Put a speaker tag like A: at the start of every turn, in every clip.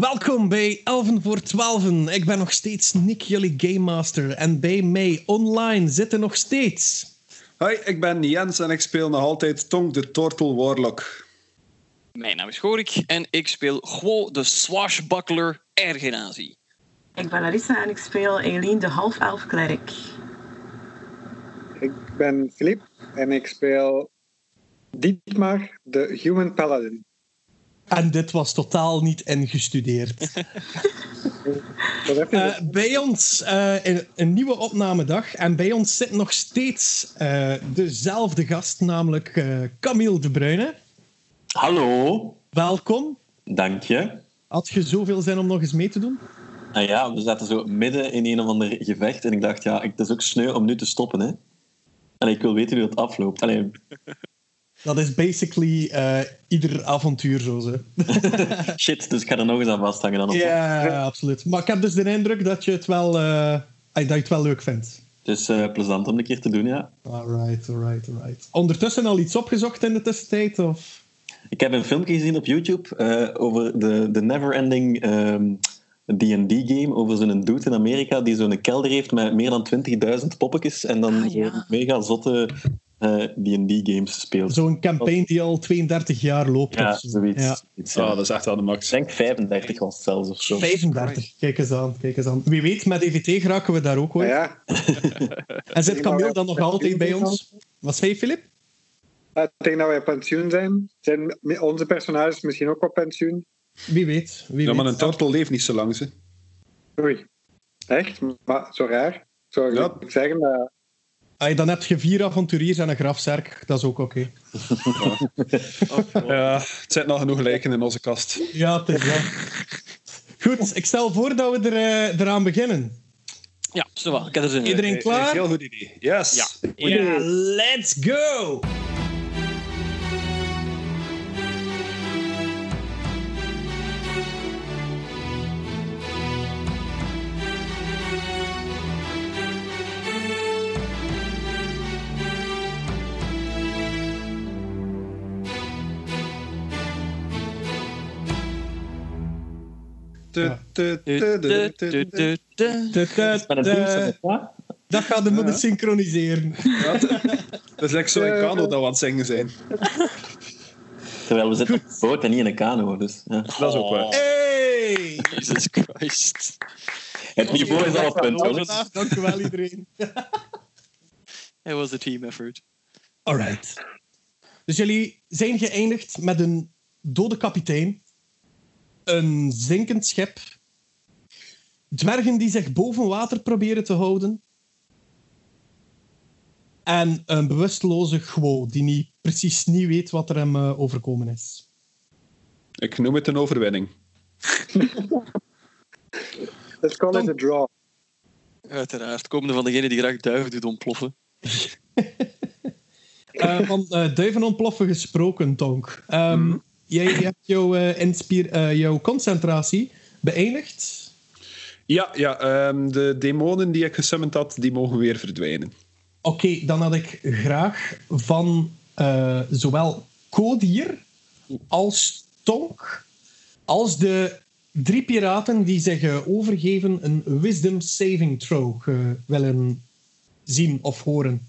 A: Welkom bij Elven voor Twaalfen. Ik ben nog steeds Nick, jullie Game Master. En bij mij online zitten nog steeds...
B: Hoi, ik ben Jens en ik speel nog altijd Tong de Tortle Warlock.
C: Mijn naam is Gorik en ik speel Gwo de Swashbuckler Ergenazi.
D: Ik ben Larissa en ik speel Eileen de half-elf klerk.
E: Ik ben Filip en ik speel Dietmar, de Human Paladin.
A: En dit was totaal niet ingestudeerd. Eh, bij ons eh, een, een nieuwe opnamedag. En bij ons zit nog steeds eh, dezelfde gast, namelijk eh, Camille de Bruyne.
F: Hallo,
A: Welkom.
F: dank je.
A: Had je zoveel zin om nog eens mee te doen?
F: Ah ja, we zaten zo midden in een of ander gevecht en ik dacht, ja, het is ook sneu om nu te stoppen. Hè. En ik wil weten hoe het afloopt.
A: Dat is basically eh, ieder avontuur zo. Zo.
F: shit, dus ik ga er nog eens aan vasthangen dan. Wat?
A: Ja, absoluut. Maar ik heb dus de indruk dat je het wel, eh, dat je het wel leuk vindt.
F: Het is eh, plezant om een keer te doen, ja.
A: Alright, alright, alright. Ondertussen al iets opgezocht in de tussentijd? Of?
F: Ik heb een filmpje gezien op YouTube eh, over de, de never-ending ehm, D&D-game, over zo'n dude in Amerika die zo'n kelder heeft met meer dan 20.000 poppetjes en dan
C: Ah, ja.
F: mega zotte D&D-games speelt.
A: Zo'n campaign die al 32 jaar loopt.
F: Ja, zoiets.
A: Ja.
F: Iets, ja.
B: Oh, dat is echt wel de max.
F: Ik denk 35 was het zelfs of zo.
A: 35, kijk eens aan, kijk eens aan. Wie weet, met EVT geraken we daar ook
E: Ah
A: ooit.
E: ja,
A: En zit Camille dan nog altijd bij ons? Wat zei je, Filip?
E: ik denk dat wij pensioen zijn. Zijn onze personages misschien ook op pensioen?
A: Wie weet. Wie
B: Ja, maar een tortel leeft niet zo lang. Ze.
E: Oei. Echt? Maar zo raar? Zou
B: Ja.
E: ik zeggen dat...
A: Ah, dan heb je vier avonturiers en een grafzerk. Dat is ook oké.
B: Ja, het zijn nog genoeg lijken in onze kast.
A: Ja, het is wel. Goed, ik stel voor dat we er, eh, eraan beginnen.
C: Ja, zo wel. Ik heb er zin in.
A: Iedereen klaar?
B: Heel goed idee. Yes.
C: Ja.
A: Ja, let's go! Dat gaat de moeten synchroniseren.
B: Het is lekker zo in kano dat we aan het zingen zijn.
F: Terwijl we zitten op een boot en niet in een kano. Dus, ja.
B: Dat is ook waar.
A: Hey!
C: Jesus Christ.
F: Het niveau is al op punt, jongens.
A: Vandaag, Dankjewel iedereen.
C: It was a team effort.
A: Alright. Dus jullie zijn geëindigd met een dode kapitein, een zinkend schip, dwergen die zich boven water proberen te houden en een bewusteloze Gwo die niet, precies niet weet wat er hem eh, overkomen is.
B: Ik noem het een overwinning.
E: Let's call it a draw.
C: Uiteraard. Komende van degene die graag duiven doet ontploffen.
A: Eh, van eh, duiven ontploffen gesproken, Tonk. Ehm, jij, jij hebt jouw, eh, inspier- eh, jouw concentratie beëindigd.
B: Ja, ja ehm, de demonen die ik gesummond had, die mogen weer verdwijnen.
A: Oké, dan had ik graag van eh, zowel Kodier als Tonk, als de drie piraten die zich overgeven, een Wisdom Saving Throw eh, willen zien of horen.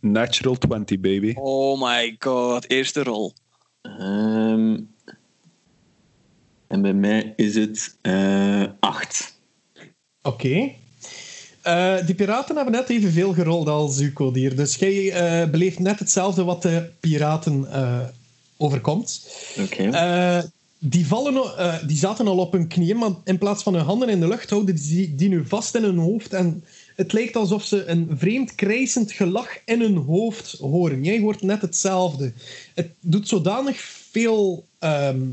B: Natural 20, baby.
C: Oh my god. Eerste rol.
F: Ehm, en bij mij is het eh acht.
A: Oké. Eh, die piraten hebben net evenveel gerold als u, Kodier. Dus jij eh, beleeft net hetzelfde wat de piraten eh, overkomt.
F: Oké.
A: Eh, die, vallen, al- eh, die zaten al op hun knieën, maar in plaats van hun handen in de lucht houden die, die nu vast in hun hoofd. En het lijkt alsof ze een vreemd krijsend gelach in hun hoofd horen. Jij hoort net hetzelfde. Het doet zodanig veel ehm,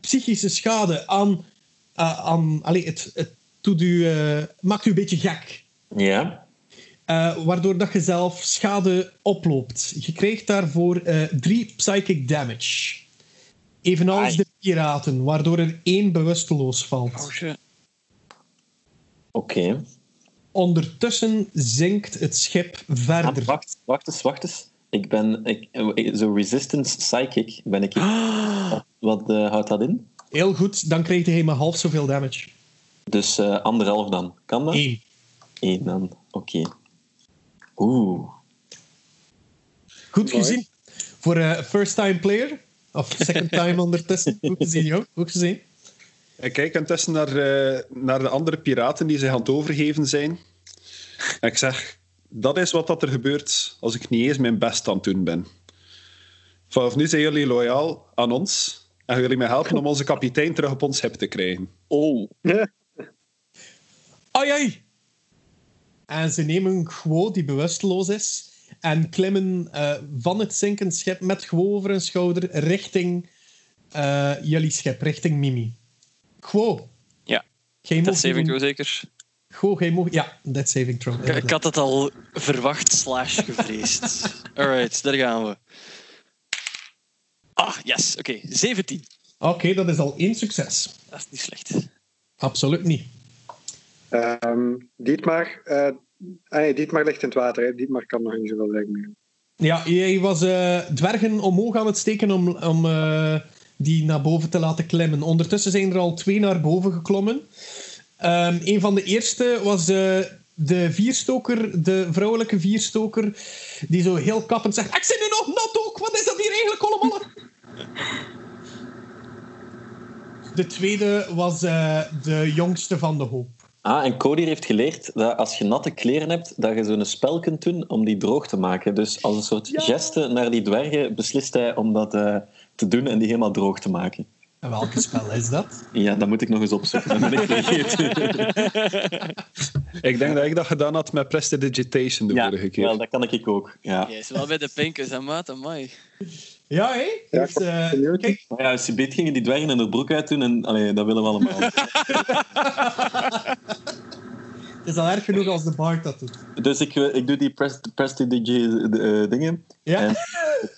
A: psychische schade aan... eh, aan allee, het, het doet u, eh, maakt u een beetje gek.
F: Ja.
A: Eh, waardoor dat je zelf schade oploopt. Je krijgt daarvoor eh, drie psychic damage. Evenals
C: Ai.
A: de piraten, waardoor er één bewusteloos valt.
C: Oh shit.
A: Ondertussen zinkt het schip
F: Ah,
A: verder.
F: wacht, wacht eens, wacht eens. Ik ben... Ik, eh, zo resistance psychic ben ik... Wat, wat eh, houdt dat in?
A: Heel goed, dan krijgt hij maar half zoveel damage.
F: Dus eh, anderhalf dan. Kan dat?
A: Eén.
F: Eén dan. Oké. Oeh.
A: Goed
E: Mooi.
A: gezien. Voor een first time player. Of second time ondertussen. Goed gezien, joh. Goed gezien.
B: Ik kijk intussen naar, eh, naar de andere piraten die zich aan het overgeven zijn. En ik zeg, dat is wat dat er gebeurt als ik niet eens mijn best aan het doen ben. Vanaf nu zijn jullie loyaal aan ons en gaan jullie mij helpen om onze kapitein terug op ons schip te krijgen.
C: Oh.
A: Ai, ai. En ze nemen Gwo, die bewusteloos is, en klimmen eh, van het zinkend schip met Gwo over hun schouder richting eh, jullie schip, richting Mimi. Gwo.
C: Ja.
A: Jij
C: Dat saving throw zeker?
A: Gwo, jij mag... Ja, dat saving throw.
C: Ik, ik had het al verwacht slash gevreesd. Alright, daar gaan we. Ah, yes. Oké, 17.
A: Oké, dat is al één succes.
C: Dat is niet slecht.
A: Absoluut niet.
E: Ehm, Dietmar, eh, ah nee, Dietmar ligt in het water. Hè. Dietmar kan nog niet zoveel zeggen.
A: Ja, jij was eh, dwergen omhoog aan het steken om, om eh, die naar boven te laten klimmen. Ondertussen zijn er al twee naar boven geklommen. Ehm een van de eerste was eh, de vierstoker, de vrouwelijke vierstoker, die zo heel kappend zegt: Ik zit nu nog nat ook, wat is dat hier eigenlijk allemaal? De tweede was eh, de jongste van de hoop.
F: Ah, en Cody heeft geleerd dat als je natte kleren hebt, dat je zo'n spel kunt doen om die droog te maken. Dus als een soort
A: Ja.
F: geste naar die dwergen beslist hij om dat eh, te doen en die helemaal droog te maken.
A: En welke spel is dat?
F: Ja, dat moet ik nog eens opzoeken. Dat ben ik vergeten.
B: Ik denk dat ik dat gedaan had met Prestidigitation de
F: ja,
B: vorige keer.
F: wel, dat kan ik ook. Ja.
C: Is wel bij de pinkers, hè, maat? Amai.
A: Ja, hé?
E: Ja,
A: Heeft, eh,
E: benieuwd.
A: kijk,
F: Maar ja, als je beet gingen die dwergen in de broek uit doen, en, allee, dat willen we allemaal.
A: het is al erg genoeg als de Bard dat doet.
F: dus ik, eh, ik doe die prestidige eh, dingen
A: Ja?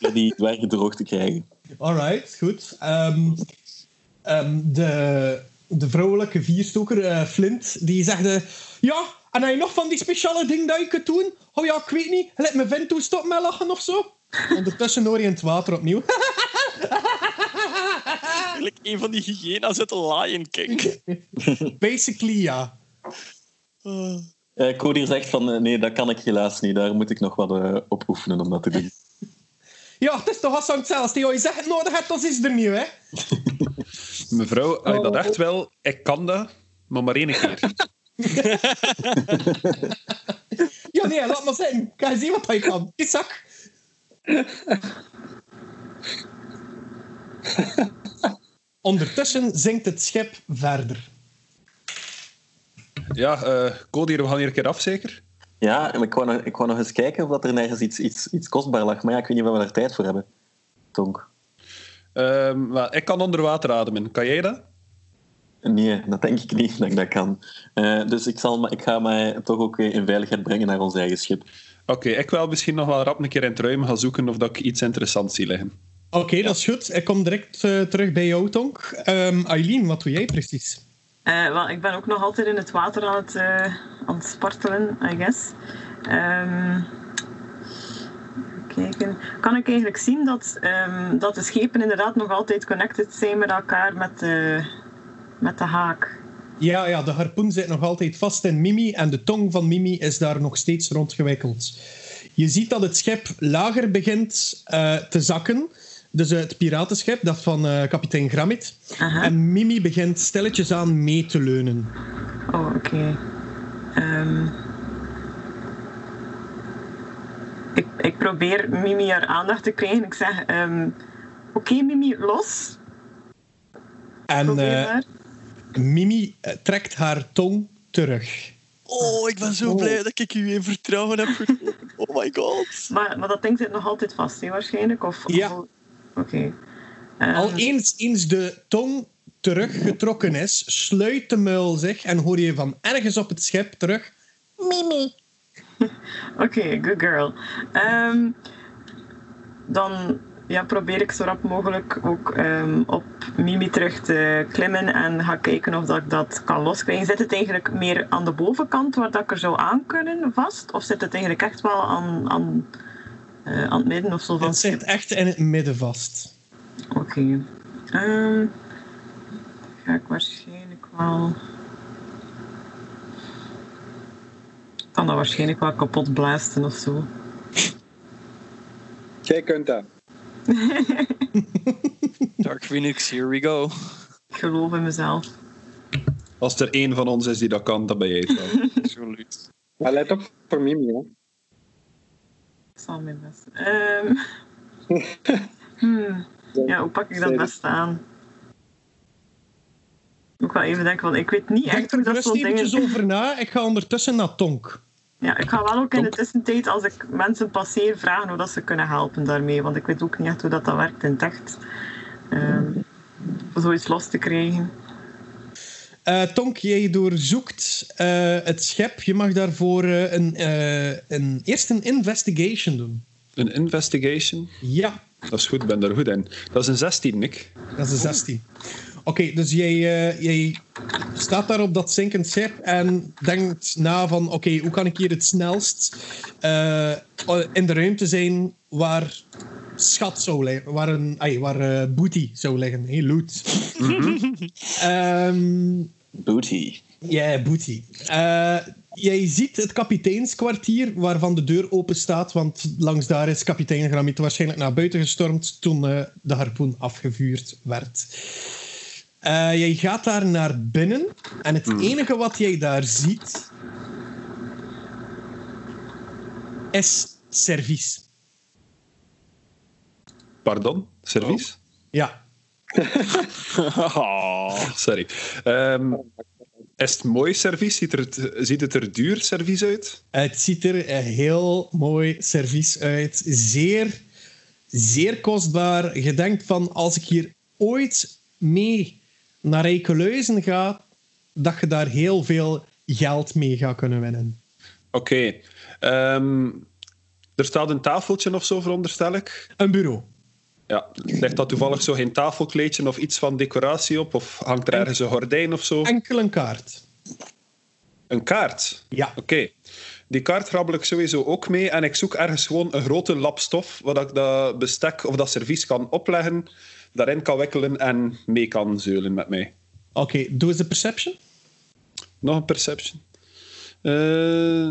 F: en die dwergen droog te krijgen.
A: Alright, goed. Ehm, ehm, de, de vrouwelijke vierstoker, eh, Flint, die zegt... ja, en heb je nog van die speciale dingen dat je kunt doen? Oh ja, ik weet niet. Let me vent toe, stop met lachen of zo. Ondertussen hoor je in het water opnieuw.
C: Eigenlijk een van die hyena's uit Lion King.
A: Basically, ja.
F: Eh Cody zegt van, eh, nee, dat kan ik helaas niet. Daar moet ik nog wat eh, op oefenen om dat te doen.
A: Ja, het is toch Hassan zelfs. Die je zegt nodig hebt, dat is er niet, hè?
B: Mevrouw, als je dat echt wel, ik kan dat, maar maar één keer.
A: Ja, nee, laat maar zijn. Ga je zien wat hij kan. Die zak. Ondertussen zinkt het schip verder.
B: Ja, eh Cody, we gaan hier een keer af, zeker?
F: Ja, en ik wou nog, ik wou nog eens kijken of dat er nergens iets, iets, iets kostbaar lag. Maar ja, ik weet niet of we daar tijd voor hebben. Tonk.
B: Ehm, maar ik kan onder water ademen. Kan jij dat?
F: Nee, dat denk ik niet dat ik dat kan. Eh, dus ik, zal, me- ik ga mij toch ook weer in veiligheid brengen naar ons eigen schip.
B: Oké, ik wil misschien nog wel rap een keer in het ruim gaan zoeken of dat ik iets interessants zie liggen.
A: Oké, dat is goed. Ik kom direct eh, terug bij jou, Tonk. Ehm Eileen, wat doe jij precies?
D: Eh, ik ben ook nog altijd in het water aan het, eh, aan spartelen, I guess. Even kijken. Kan ik eigenlijk zien dat, ehm, dat de schepen inderdaad nog altijd connected zijn met elkaar met de, met de haak?
A: Ja, ja, de harpoen zit nog altijd vast in Mimi en de tong van Mimi is daar nog steeds rondgewikkeld. Je ziet dat het schip lager begint eh, te zakken. Dus eh, het piratenschip, dat van eh, kapitein Gramit.
D: Aha.
A: En Mimi begint stilletjes aan mee te leunen.
D: Oh, oké. Ehm, ik, ik probeer Mimi haar aandacht te krijgen. Ik zeg, ehm, oké Mimi, los.
A: En eh. Mimi trekt haar tong terug.
C: Oh, ik ben zo
A: Oh.
C: blij dat ik u in vertrouwen heb. Oh my god.
D: Maar, maar dat ding zit nog altijd vast, hè, waarschijnlijk? Of, of- Oké. Ehm,
A: Al eens, eens de tong teruggetrokken is, sluit de muil zich en hoor je van ergens op het schip terug... Mimi.
D: Oké, good girl. Ehm, dan ja, probeer ik zo rap mogelijk ook ehm, op Mimi terug te klimmen en ga kijken of dat ik dat kan loskrijgen. Zit het eigenlijk meer aan de bovenkant waar dat ik er zou aan kunnen vast? Of zit het eigenlijk echt wel aan, aan, eh, aan het midden of zo van
A: Het zit echt in het midden vast.
D: Oké. Ehm, ga ik waarschijnlijk wel... Ik kan dat waarschijnlijk wel kapot blazen of zo.
E: Jij kunt dat.
C: Dark Phoenix, here we go.
D: Ik geloof in mezelf.
B: Als er één van ons is die dat kan, dan ben jij het wel.
C: Absoluut.
E: Maar let op voor Mimi,
D: zal mijn best. Ehm hmm. Ja, hoe pak ik dat best aan? Moet ik wel even denken, want ik weet niet
A: Denk
D: echt hoe dat soort dingen...
A: eventjes over na. Ik ga ondertussen naar Tonk.
D: Ja, ik ga wel ook in de tussentijd, als ik mensen passeer, vragen hoe dat ze kunnen helpen daarmee. Want ik weet ook niet echt hoe dat, dat werkt in het echt. Ehm, om zoiets los te krijgen.
A: Eh, Tonk, jij doorzoekt eh, het schep. Je mag daarvoor eh, een, een, eerst een investigation doen.
B: Een investigation,
A: Ja,
B: dat is goed, ben daar goed in. Dat is een 16, Nick.
A: dat is een 16. Oké, dus jij, jij staat daar op dat zinkend schip en denkt na van... Oké, hoe kan ik hier het snelst in de ruimte zijn waar schat zou liggen? Waar, een, ai, waar booty zou liggen. Hey, loot. Ehm,
F: Booty.
A: Ja, booty. Eh, jij ziet het kapiteinskwartier waarvan de deur open staat, want langs daar is kapitein Gramiet waarschijnlijk naar buiten gestormd toen eh, de harpoen afgevuurd werd. Eh, jij gaat daar naar binnen en het enige wat jij daar ziet is servies.
B: Pardon? Service?
A: Ja,
C: Oh.
B: Sorry. Ehm, is het mooi service? Ziet, er, het- ziet het er duur service uit?
A: Het ziet er een heel mooi servies uit. Zeer, zeer kostbaar. Je denkt van, als ik hier ooit mee naar Rijkeluizen ga, dat je daar heel veel geld mee gaat kunnen winnen.
B: Oké. Ehm, er staat een tafeltje of zo, veronderstel ik.
A: Een bureau.
B: Ja, ligt dat toevallig zo geen tafelkleedje of iets van decoratie op? Of hangt er ergens een gordijn of zo?
A: Enkel een kaart.
B: Een kaart?
A: Ja.
B: Oké. Die kaart grabbel ik sowieso ook mee. En ik zoek ergens gewoon een grote lap stof, waar ik dat bestek of dat servies kan opleggen, daarin kan wikkelen en mee kan zeulen met mij.
A: Oké, doe eens de perception.
B: Nog een perception. Eh,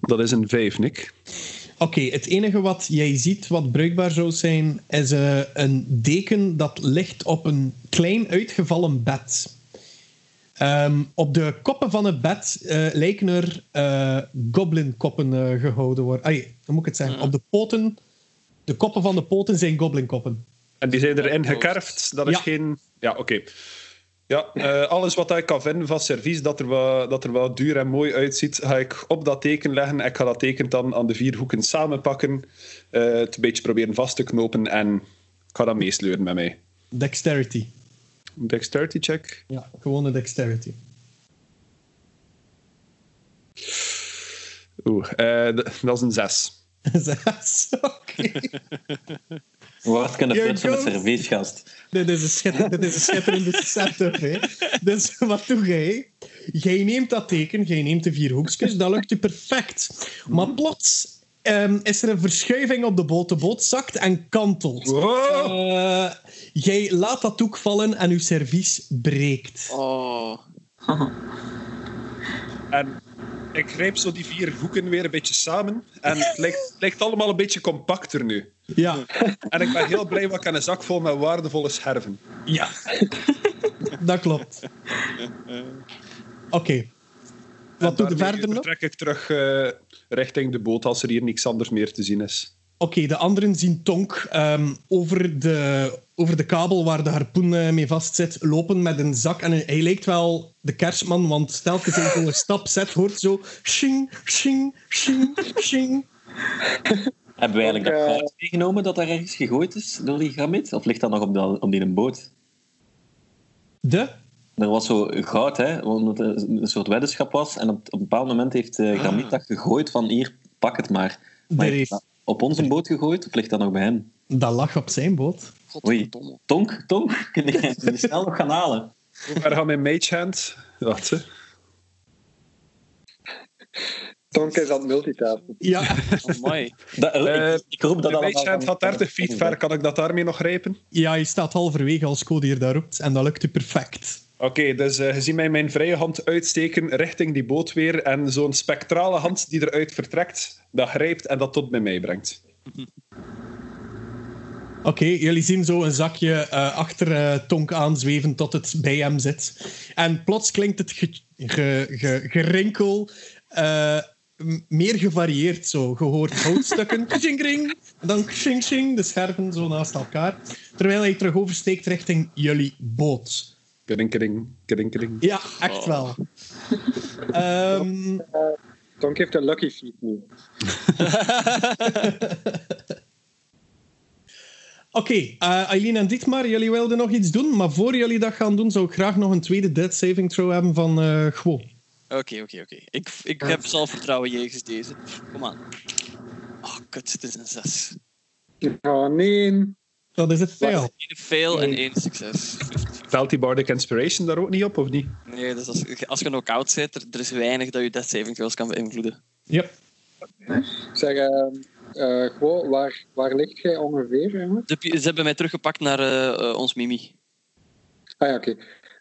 B: Dat is een 5, Nick.
A: Oké, het enige wat jij ziet wat bruikbaar zou zijn, is eh, een deken dat ligt op een klein uitgevallen bed. Ehm, op de koppen van het bed eh, lijken er eh goblinkoppen eh, gehouden worden. Ai, hoe moet ik het zeggen? Op de poten, de koppen van de poten zijn goblinkoppen.
B: En die zijn erin gekerfd. Dat is
A: Ja.
B: geen... Ja, oké. Ja, eh, alles wat ik kan vinden van servies dat er, wat, dat er wat duur en mooi uitziet, ga ik op dat teken leggen. Ik ga dat teken dan aan de vier hoeken samenpakken, eh het een beetje proberen vast te knopen en ik ga dat meesleuren met mij.
A: Dexterity.
B: Dexterity check.
A: Ja, gewone dexterity.
B: Oeh, eh, dat is een 6.
A: Zes. Oké.
F: De
A: Here
F: prutsen met servies, gast?
A: Dit is een, schitter, dit is een schitterende setup. Hè. Dus wat doe jij? Jij neemt dat teken, jij neemt de vier hoekjes, dat lukt je perfect. Maar plots ehm, is er een verschuiving op de boot. De boot zakt en kantelt.
B: Wow!
A: Eh, jij laat dat doek vallen en uw servies breekt.
C: Oh.
B: En ik grijp zo die vier hoeken weer een beetje samen en het lijkt, het lijkt allemaal een beetje compacter nu.
A: Ja,
B: En ik ben heel blij, want ik heb een zak vol met waardevolle scherven.
A: ja. dat klopt. Oké. Wat doe je verder nog?
B: vertrek ik terug eh, richting de boot als er hier niks anders meer te zien is.
A: Oké, de anderen zien Tonk ehm, over, de, over de kabel waar de harpoen eh, mee vastzit lopen met een zak. En hij lijkt wel de kerstman, want telkens hij zo'n stap zet, hoort zo... Shing, shing, shing, shing.
F: Hebben we eigenlijk dat goud meegenomen dat daar ergens gegooid is door die gramit? Of ligt dat nog op, de, op die boot?
A: De?
F: Er was zo goud, hè, omdat het een soort weddenschap was. En op, op een bepaald moment heeft uh, Gramit dat gegooid van hier, pak het maar.
A: Er
F: op onze boot gegooid of ligt dat nog bij hem?
A: Dat lag op zijn boot.
F: Oei. Tonk, Tonk, kun je, je snel nog gaan halen?
B: Hoe ver gaat mijn mage hand? Wacht, hè.
E: Tonk is aan het multitasken.
A: Ja,
C: Amai.
F: Dat,
B: Eh,
F: ik, ik roep dat
B: De
F: allemaal van-
B: had 30 feet ver, kan ik dat daarmee nog grijpen?
A: ja, je staat halverwege als Cody hier daar roept. En dat lukt u perfect.
B: Oké, dus eh, je ziet mij mijn vrije hand uitsteken richting die boot weer en zo'n spectrale hand die eruit vertrekt, dat grijpt en dat tot bij mij brengt.
A: Oké, jullie zien zo een zakje eh, achter eh, Tonk aanzweven tot het bij hem zit. En plots klinkt het ge- ge- ge- gerinkel meer gevarieerd zo. Je hoort houtstukken, kring, kring, dan shing, de scherven zo naast elkaar. Terwijl hij terug oversteekt richting jullie boot.
B: Kring, kring, kring.
A: Ja, echt wel. Ehm,
E: Tonk heeft een lucky feet nu.
A: Oké, eh, Eileen en Dietmar, jullie wilden nog iets doen. Maar voor jullie dat gaan doen, zou ik graag nog een tweede dead saving throw hebben van eh Gwo.
C: Oké, oké, oké. Ik, ik heb zelfvertrouwen jegens deze. Kom aan. Oh, kut, het is een 6.
E: Oh nee.
A: Dat is het fail.
C: Eén fail en één succes.
B: Telt die Bardic Inspiration daar ook niet op, of niet?
C: Nee, dus als, als je knock-out zit, er, er is weinig dat je death saving throws kan beïnvloeden.
A: Yep.
E: Zeg, eh, eh, gewoon, waar, waar ligt jij ongeveer?
C: Ze, hebben mij teruggepakt naar eh, eh, ons Mimi.
E: Ah ja, oké.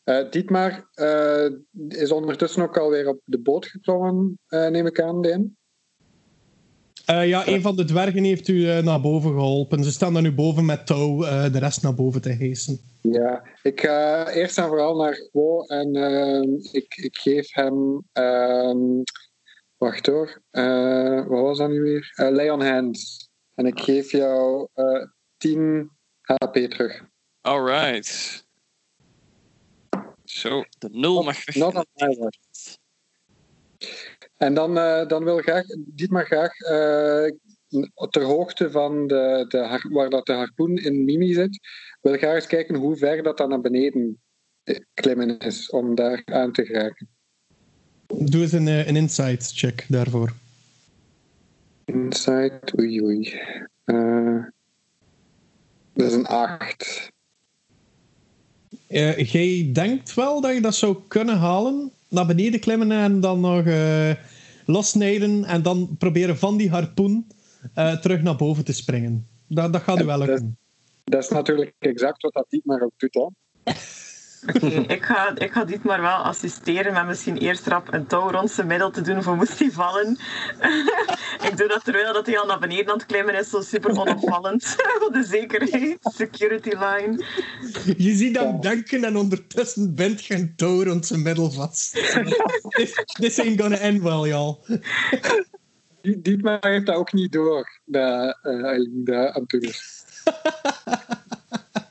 E: Eh, Dietmar eh, is ondertussen ook alweer op de boot geklommen, eh, neem ik aan, Deen.
A: Eh, ja, een van de dwergen heeft u eh, naar boven geholpen. Ze staan dan nu boven met touw eh, de rest naar boven te hijsen.
E: Ja, ik ga eerst en vooral naar Gwo en ehm, ik, ik geef hem. ehm, wacht hoor, eh, wat was dat nu weer? Eh, Lay on Hands. En ik geef jou eh 10 HP terug.
C: Alright. Zo, de nul mag weg.
E: Not. En dan, eh, dan wil graag, Dietmar graag eh, ter hoogte van de, de, waar dat de harpoen in Mimi zit, wil graag eens kijken hoe ver dat dan naar beneden eh, klimmen is om daar aan te geraken.
A: Doe eens een, een insight check daarvoor.
E: Inside, oei oei. Dat is een 8.
A: Eh, jij denkt wel dat je dat zou kunnen halen. Naar beneden klimmen en dan nog eh lossnijden. En dan proberen van die harpoen eh, terug naar boven te springen. Dat, dat gaat u wel lukken.
E: Dat is natuurlijk exact wat dat Dietmar ook doet. Hè?
D: Oké, ik, ga, ik ga dit maar wel assisteren met misschien eerst rap een touw rond zijn middel te doen voor moest hij vallen. ik doe dat terwijl dat hij al naar beneden aan het klimmen is, zo super onopvallend. voor de zekerheid, security line.
A: Je ziet hem denken en ondertussen bent je een touw rond zijn middel vast. this, this ain't gonna end well, y'all.
E: Die- Dietmar heeft dat ook niet door, eh, Eileen dat aan het doen is.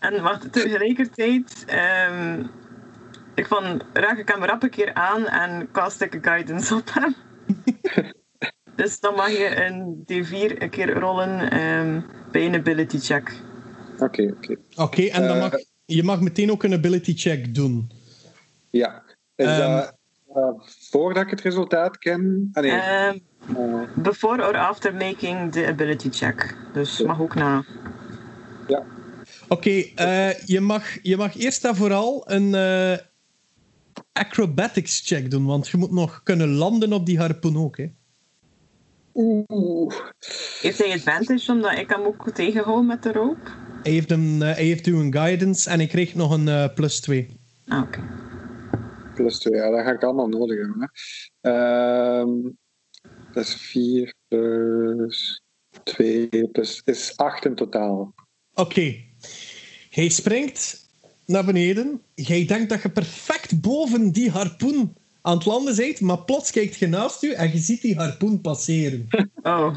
D: En wacht, tegelijkertijd, ehm, ik van, raak ik hem rap een keer aan en cast ik een guidance op hem. dus dan mag je een D4 een keer rollen ehm, bij een ability check.
E: Oké, oké.
A: Oké, en dan
E: Eh,
A: mag, je mag meteen ook een ability check doen.
E: Ja. Is
A: Ehm.
E: dat eh, voordat ik het resultaat ken? Ah, nee.
D: Ehm,
E: eh,
D: before or after making the ability check. Dus mag ook na.
A: Oké, eh, je, mag, je mag eerst en vooral een eh, acrobatics check doen, want je moet nog kunnen landen op die harpoen ook. Hè.
E: Oeh.
D: Heeft hij advantage omdat ik hem ook tegenhoud met de rope?
A: Hij heeft, een, eh, hij heeft u een guidance en ik kreeg nog een eh, plus 2.
D: Ah, oké.
E: Plus 2, ja, dat ga ik allemaal nodig hebben. Hè. Ehm, dat is 4 plus 2 plus is 8 in totaal.
A: Oké. Hij springt naar beneden. Jij denkt dat je perfect boven die harpoen aan het landen bent, maar plots kijkt je naast u en je ziet die harpoen passeren.
D: Oh,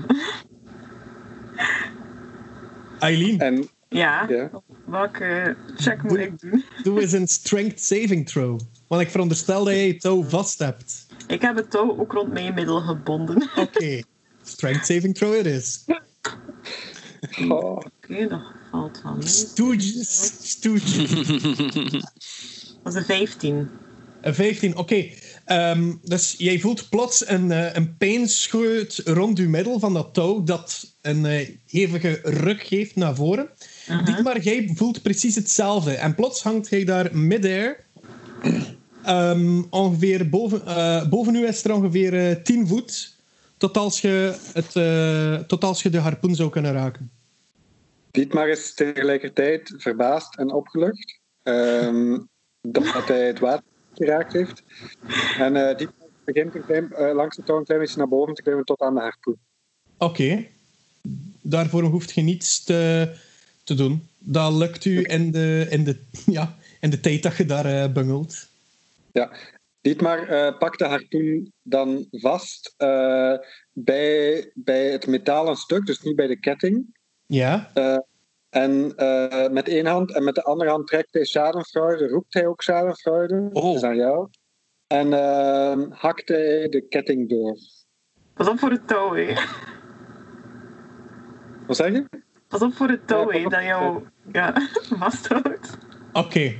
A: Eileen,
E: En
D: ja.
E: ja,
D: Welke check moet ik doen?
A: doe eens een strength saving throw. Want ik veronderstel dat jij het touw vast hebt.
D: Ik heb het touw ook rond mijn middel gebonden.
A: Oké. Strength saving throw it is.
E: oh,
D: Oké, dat valt van mee.
A: Stooges. Stooges.
D: Dat is een 15.
A: Een 15, oké. Ehm, dus jij voelt plots een, eh, een pijnscheut rond je middel van dat touw dat een eh, hevige ruk geeft naar voren.
D: Mhm.
A: maar jij voelt precies hetzelfde. En plots hangt hij daar mid-air. Ehm, ongeveer boven, eh, boven u is er ongeveer eh 10 voet tot als je, het, tot als je de harpoen zou kunnen raken.
E: Dietmar is tegelijkertijd verbaasd en opgelucht ehm, dat hij het water geraakt heeft. En eh Dietmar begint een klein, eh, langs de touw een klein beetje naar boven te klimmen tot aan de harpoen.
A: Oké. Daarvoor hoeft je niets te, te doen. Dat lukt u in de, in de, ja, in de tijd dat je daar eh, bungelt.
E: Ja. Dietmar eh, pakt de harpoen dan vast bij, bij het metalen stuk, dus niet bij de ketting.
A: Ja.
E: En eh, met één hand en met de andere hand trekt hij Schadenfreude, roept hij ook Schadenfreude.
C: Oh.
E: Dat is aan jou. En eh, hakt hij de ketting door.
D: Pas op voor het touw, hè.
E: Wat zeg je?
D: Pas op voor het touw,
E: Ja,
D: dat jou ja, vasthoudt.
A: Oké.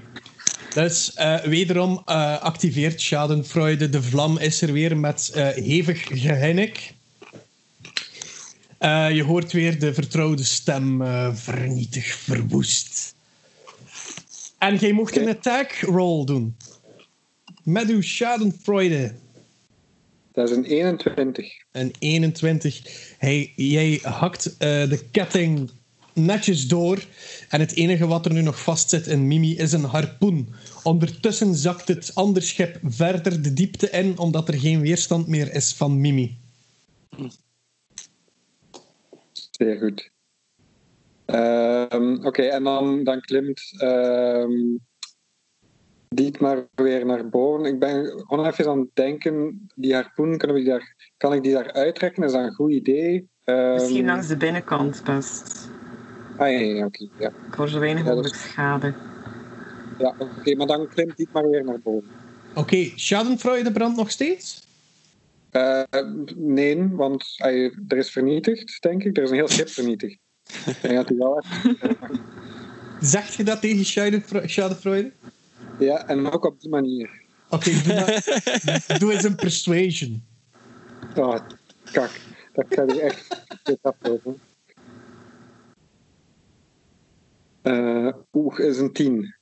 A: Dus eh, wederom eh, activeert Schadenfreude. De vlam is er weer met eh, hevig gehinnik. Eh, je hoort weer de vertrouwde stem eh, vernietig, verwoest. En jij mocht een attack roll doen. Met uw Schadenfreude.
E: Dat is een 21.
A: Een 21. Hij, jij hakt eh, de ketting netjes door. En het enige wat er nu nog vastzit in Mimi is een harpoen. Ondertussen zakt het ander schip verder de diepte in, omdat er geen weerstand meer is van Mimi.
E: Zeer goed. Ehm, Oké, en dan, dan klimt ehm Dietmar weer naar boven. Ik ben gewoon even aan het denken, die harpoen, kunnen we die daar, kan ik die daar uittrekken? Is dat een goed idee? Ehm,
D: Misschien langs de binnenkant best.
E: Ah, ja, ja, oké. ja.
D: Voor zo weinig
E: Ja,
D: mogelijk schade.
E: Ja, oké, maar dan klimt Dietmar weer naar boven.
A: Oké, Schadenfreude brandt nog steeds?
E: Eh, nee, want hij, er is vernietigd, denk ik. Er is een heel schip vernietigd. Ik denk dat hij wel heeft.
A: Zegt je dat tegen Schadenfreude?
E: Ja, en ook op die manier.
A: Oké, doe, doe eens een persuasion.
E: Oh, kak. Dat gaat er echt dit aflopen. Eh Oeh, is een 10.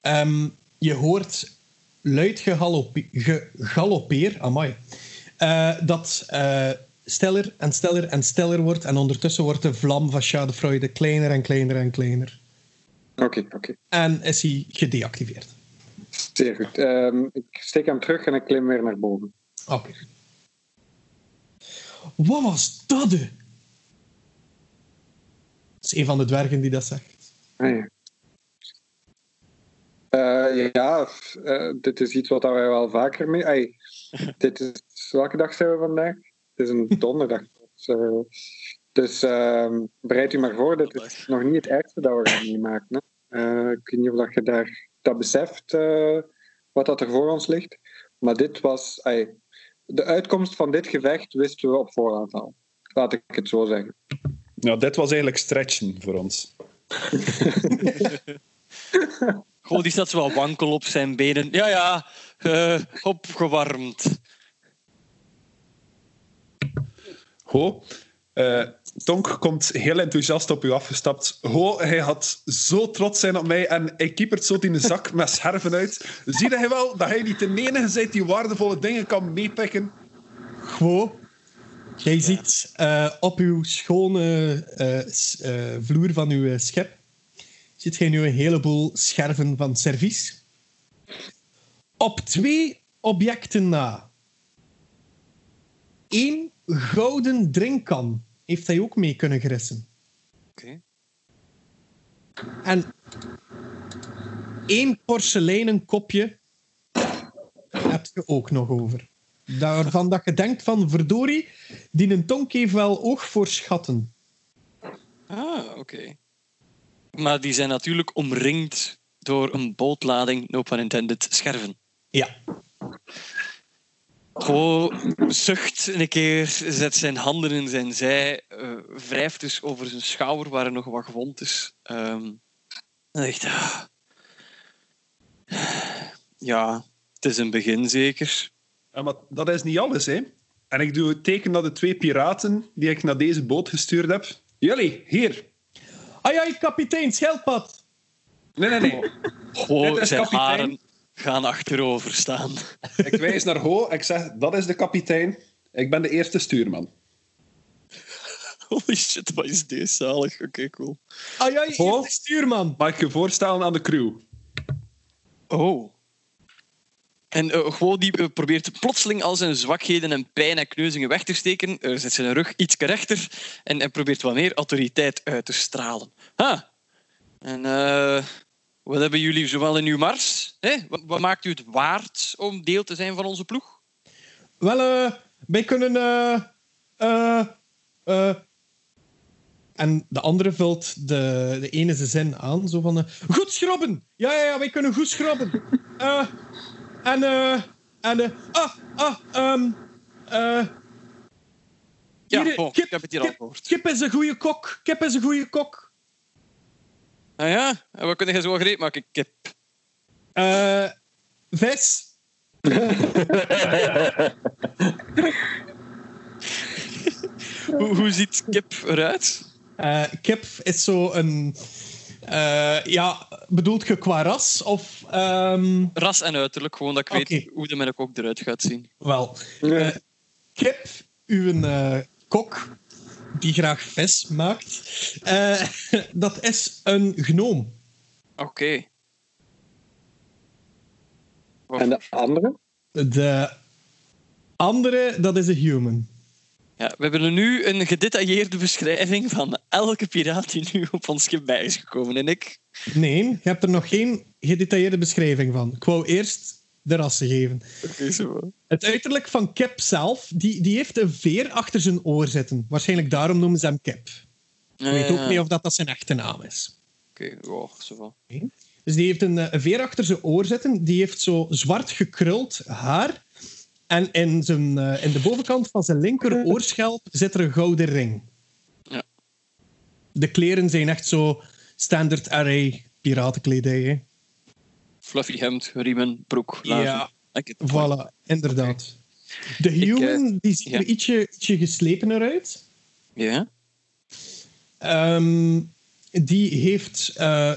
A: Ehm, je hoort luid gegaloppe- gegaloppeer, amai, eh, dat eh steller en steller en steller wordt en ondertussen wordt de vlam van Schadenfreude kleiner en kleiner en kleiner.
E: Oké, oké.
A: En is hij gedeactiveerd.
E: Zeer goed. Ehm, ik steek hem terug en ik klim weer naar boven.
A: Oké. Wat was dat? Dat is een van de dwergen die dat zegt.
E: Ah, ja. Eh, ja, eh, dit is iets wat wij wel vaker mee. Dit is, welke dag zijn we vandaag? Het is een donderdag. Dus, eh, dus ehm, bereid u maar voor, dit is nog niet het ergste dat we gaan meemaken. Hè? Eh, ik weet niet of dat je daar, dat beseft, eh, wat dat er voor ons ligt. Maar dit was... de uitkomst van dit gevecht wisten we op voorhand al. Laat ik het zo zeggen.
B: Nou, dit was eigenlijk stretchen voor ons.
C: Goh, die staat zo wat wankel op zijn benen. Ja, ja, eh, opgewarmd.
B: Ho, eh, Tonk komt heel enthousiast op u afgestapt. Ho, hij had zo trots zijn op mij en hij kiepert zo in de zak met scherven uit. Zie hij wel dat hij niet de enige bent die waardevolle dingen kan meepikken?
A: Gewoon. Jij ziet eh, op uw schone eh, eh, vloer van uw schep ziet jij nu een heleboel scherven van servies. Op twee objecten na. Eén gouden drinkkan heeft hij ook mee kunnen grissen.
C: Oké.
A: En één porseleinen kopje heb je ook nog over. Daarvan dat je denkt van, verdorie, die een tonk heeft wel oog voor schatten.
C: Ah, oké. Maar die zijn natuurlijk omringd door een bootlading, no pun intended, scherven.
A: Ja.
C: Go zucht een keer, zet zijn handen in zijn zij, eh, wrijft dus over zijn schouder waar er nog wat gewond is. Ehm, en zegt, ah, ja, het is een begin zeker.
B: Ja, maar dat is niet alles, hè. En ik doe het teken naar de twee piraten die ik naar deze boot gestuurd heb. Jullie, hier.
A: Ai, ai, kapitein Schelpad.
B: Nee, nee, nee.
C: Gewoon
B: is
C: zijn
B: kapitein.
C: haren gaan achterover staan.
B: Ik wijs naar Ho. Ik zeg, dat is de kapitein. Ik ben de eerste stuurman.
C: Holy shit, wat is deze zalig. Oké, cool.
A: Ah ja, je
B: Oh.
A: eerste stuurman.
B: Mag ik je voorstellen aan de crew?
C: Oh. En eh, gewoon die eh, probeert plotseling al zijn zwakheden en pijn en kneuzingen weg te steken. Er zet zijn rug iets rechter en, en probeert wat meer autoriteit uit te stralen. Ha! En eh, wat hebben jullie zowel in uw mars? Hè? Wat, maakt u het waard om deel te zijn van onze ploeg?
A: Wel, eh, wij kunnen. en de andere vult de, de ene zijn zin aan, zo van... eh, goed schrobben! Ja, ja, ja, wij kunnen goed schrobben. En... eh en... eh ah, ah, ehm... eh
C: Ja,
A: hier,
C: bon,
A: kip,
C: ik heb het hier al
A: kip,
C: gehoord.
A: Kip is een goede kok. Kip is een goede kok.
C: Ah ja? En wat kun je zo gereed maken, kip?
A: Eh vis.
C: Hoe, hoe ziet kip eruit?
A: Eh, kip is zo een... eh, ja, bedoelt je qua ras? Of... ehm,
C: Ras en uiterlijk, gewoon dat ik weet hoe de mijn kok eruit gaat zien.
A: wel,
E: Eh,
A: Kip, uw eh, kok, die graag vis maakt, eh, dat is een gnoom.
C: Oké.
E: En de andere?
A: De andere, dat is een human.
C: Ja, we hebben nu een gedetailleerde beschrijving van elke piraat die nu op ons schip bij is gekomen. En ik...
A: Nee, je hebt er nog geen gedetailleerde beschrijving van. Ik wou eerst de rassen geven.
C: Oké, zo.
A: Het uiterlijk van Kip zelf, die, die heeft een veer achter zijn oor zitten. Waarschijnlijk daarom noemen ze hem Kip. Ik weet ook niet of dat, dat zijn echte naam is.
C: Oké, oh, zo van.
A: Dus die heeft een, eh, een veer achter zijn oor zitten. Die heeft zo zwart gekruld haar. En in, zijn, eh, in de bovenkant van zijn linker oorschelp zit er een gouden ring.
C: Ja.
A: De kleren zijn echt zo standard array piratenkledij. Hè.
C: Fluffy hemd, riemen, broek, laarzen.
A: Ja. Voilà, inderdaad. De human die ziet
C: ja.
A: er ietsje, ietsje geslepener uit.
C: Ja?
A: Ehm, die heeft eh,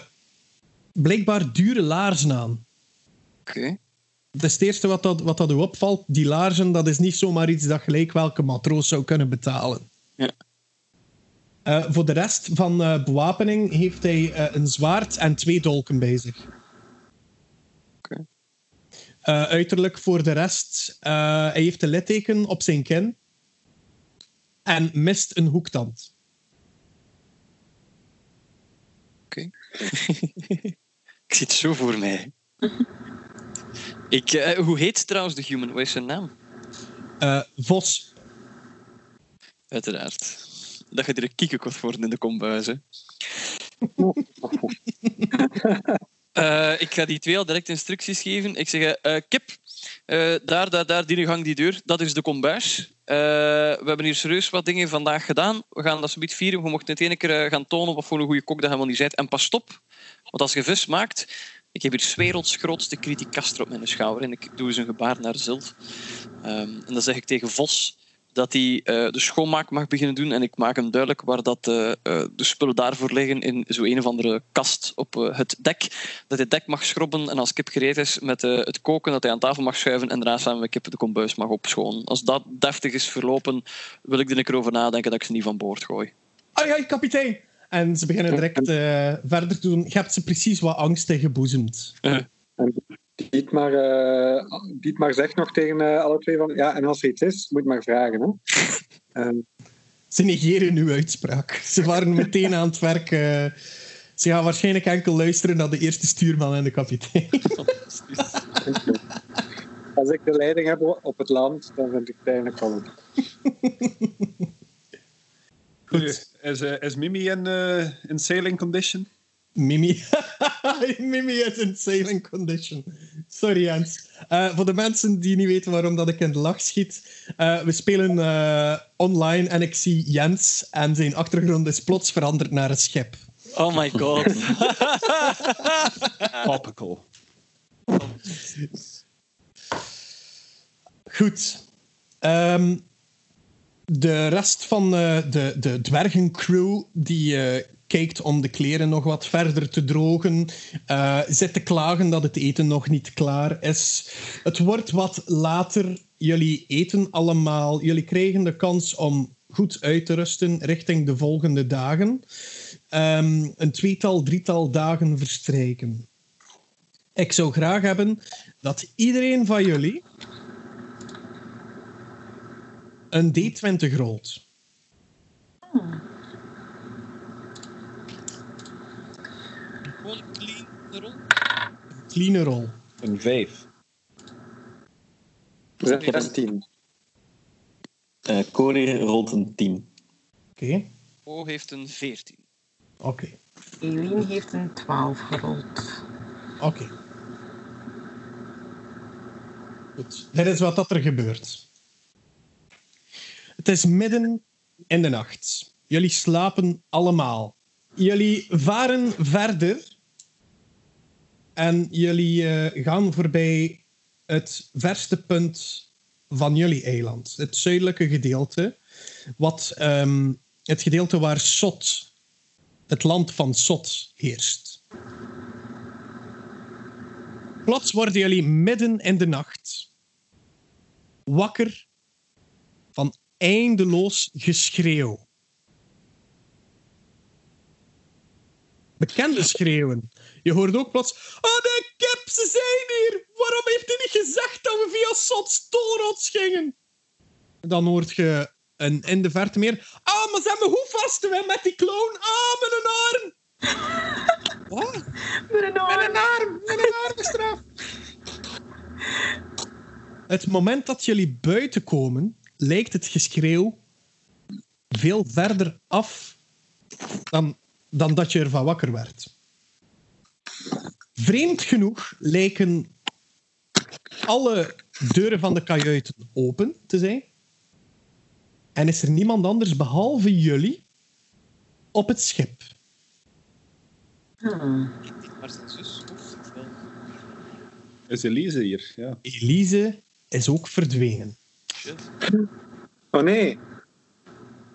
A: blijkbaar dure laarzen aan.
C: Oké.
A: Dat is het eerste wat, dat, wat dat u opvalt. Die laarzen, dat is niet zomaar iets dat gelijk welke matroos zou kunnen betalen.
C: Ja.
A: Eh, voor de rest van eh, bewapening heeft hij eh, een zwaard en twee dolken bij zich.
C: Oké.
A: Eh, uiterlijk voor de rest, eh, hij heeft een litteken op zijn kin en mist een hoektand.
C: Oké. ik zit zo voor mij. ik, eh, hoe heet trouwens de human? Wat is zijn naam?
A: Eh, Vos.
C: Uiteraard. Dat je er een kiekenkot worden in de kombuis. hè. Eh, ik ga die twee al direct instructies geven. Ik zeg, Kip, daar, daar, daar, die gang, die deur, dat is de kombuis. We hebben hier serieus wat dingen vandaag gedaan. We gaan dat zoiets vieren. We mochten het ene keer gaan tonen wat voor een goede kok dat helemaal niet bent. En pas op, want als je vis maakt... Ik heb hier werelds grootste criticaster op mijn schouder en ik doe eens een gebaar naar Zilt. Ehm, en dan zeg ik tegen Vos dat hij eh, de schoonmaak mag beginnen doen. En ik maak hem duidelijk waar dat, eh, eh, de spullen daarvoor liggen in zo een of andere kast op het dek. Dat hij het dek mag schrobben en als kip gereed is met het koken, dat hij aan tafel mag schuiven en daarna samen met kip de kombuis mag opschonen. Als dat deftig is verlopen, wil ik er een keer over nadenken dat ik ze niet van boord gooi.
A: Ai, ai, kapitein! En ze beginnen direct eh, verder te doen. Je hebt ze precies wat angst ingeboezemd.
E: Dietmar, eh Dietmar zegt nog tegen eh, alle twee van... Ja, en als er iets is, moet je maar vragen. Hè? Ehm,
A: Ze negeren uw uitspraak. Ze waren meteen aan het werk. ze gaan waarschijnlijk enkel luisteren naar de eerste stuurman en de kapitein.
E: als ik de leiding heb op het land, dan vind ik het eigenlijk wel goed.
A: Goed.
B: Is, eh, is Mimi in, eh, in sailing condition?
A: Mimi. Mimi is in sailing condition. Sorry, Jens. Eh, voor de mensen die niet weten waarom dat ik in de lach schiet. eh, we spelen eh, online en ik zie Jens en zijn achtergrond is plots veranderd naar een schip.
C: Oh my god.
B: Topical.
A: Goed. Ehm, de rest van eh, de, de dwergencrew die eh, kijkt om de kleren nog wat verder te drogen, eh, zit te klagen dat het eten nog niet klaar is. Het wordt wat later. jullie eten allemaal. Jullie kregen de kans om goed uit te rusten richting de volgende dagen. Ehm, een tweetal, drietal dagen verstrijken. Ik zou graag hebben dat iedereen van jullie een D20 rolt.
C: Gewoon clean de rol.
A: Clean rol.
B: Een vijf.
E: 16.
F: Eh Corir rolt een 10.
A: Oké,
C: O heeft een 14.
A: oké,
D: Eileen heeft een 12 gerold.
A: oké. Goed, dit is wat dat er gebeurt. Het is midden in de nacht. Jullie slapen allemaal. Jullie varen verder en jullie eh, gaan voorbij het verste punt van jullie eiland. Het zuidelijke gedeelte. Wat, ehm, het gedeelte waar Sot, het land van Sot, heerst. Plots worden jullie midden in de nacht wakker eindeloos geschreeuw. Bekende schreeuwen. Je hoort ook plots... Oh, de kip, ze zijn hier! Waarom heeft hij niet gezegd dat we via Sots tolrots gingen? Dan hoort je een, in de verte meer... Ah, maar ze hebben hoe vast we met die clown? Ah, met een arm! Wat?
D: Met een arm.
A: Met een arm! Met een armstraf! Het moment dat jullie buiten komen, lijkt het geschreeuw veel verder af dan, dan dat je ervan wakker werd. Vreemd genoeg lijken alle deuren van de kajuiten open te zijn. En is er niemand anders behalve jullie op het schip.
D: Hmm.
C: Maar zijn zus of wel?
B: Is Elise hier? Ja.
A: Elise is ook verdwenen.
C: Shit.
E: Oh nee.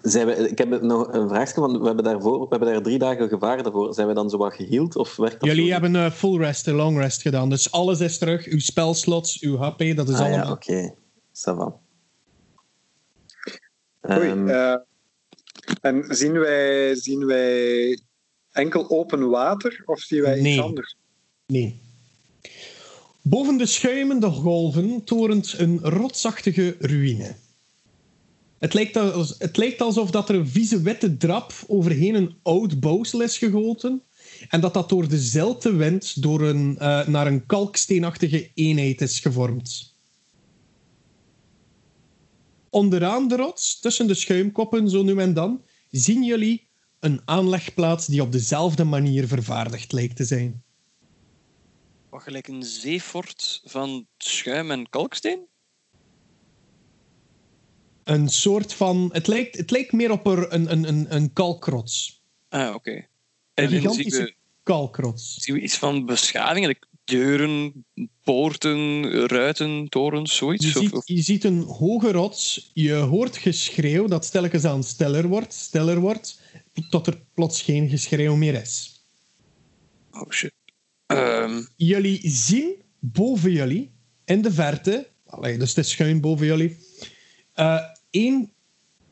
F: Zijn we, ik heb nog een vraagje, want we hebben, daarvoor, we hebben daar drie dagen gevaren daarvoor. Zijn we dan zo wat geheeld of werkt dat
A: Jullie
F: zo?
A: hebben een full rest en long rest gedaan. Dus alles is terug. Uw spelslots, uw HP, dat is
F: Ah,
A: allemaal...
F: ja, oké. Ça va.
E: Oei,
F: Ehm,
E: eh, en zien wij, zien wij enkel open water of zien wij
A: Nee.
E: iets anders?
A: Nee. Boven de schuimende golven torent een rotsachtige ruïne. Het lijkt, het alsof dat er een vieze witte drap overheen een oud bouwsel is gegoten en dat dat door de zelte wind door een, eh, naar een kalksteenachtige eenheid is gevormd. Onderaan de rots, tussen de schuimkoppen zo nu en dan, zien jullie een aanlegplaats die op dezelfde manier vervaardigd lijkt te zijn.
C: Wat gelijk een zeefort van schuim en kalksteen?
A: een soort van. Het lijkt, het lijkt meer op een, een, een, een kalkrots.
C: Ah, oké.
A: Een
C: En zien
A: gigantische
C: we,
A: kalkrots.
C: zien we iets van beschaving? like Deuren, poorten, ruiten, torens, zoiets?
A: Je ziet, je ziet een hoge rots. Je hoort geschreeuw dat stilletjes aan stiller wordt, stiller wordt, tot er plots geen geschreeuw meer is.
C: Oh shit.
A: Jullie zien boven jullie, in de verte, allee, dus het is schuin boven jullie, eh, één,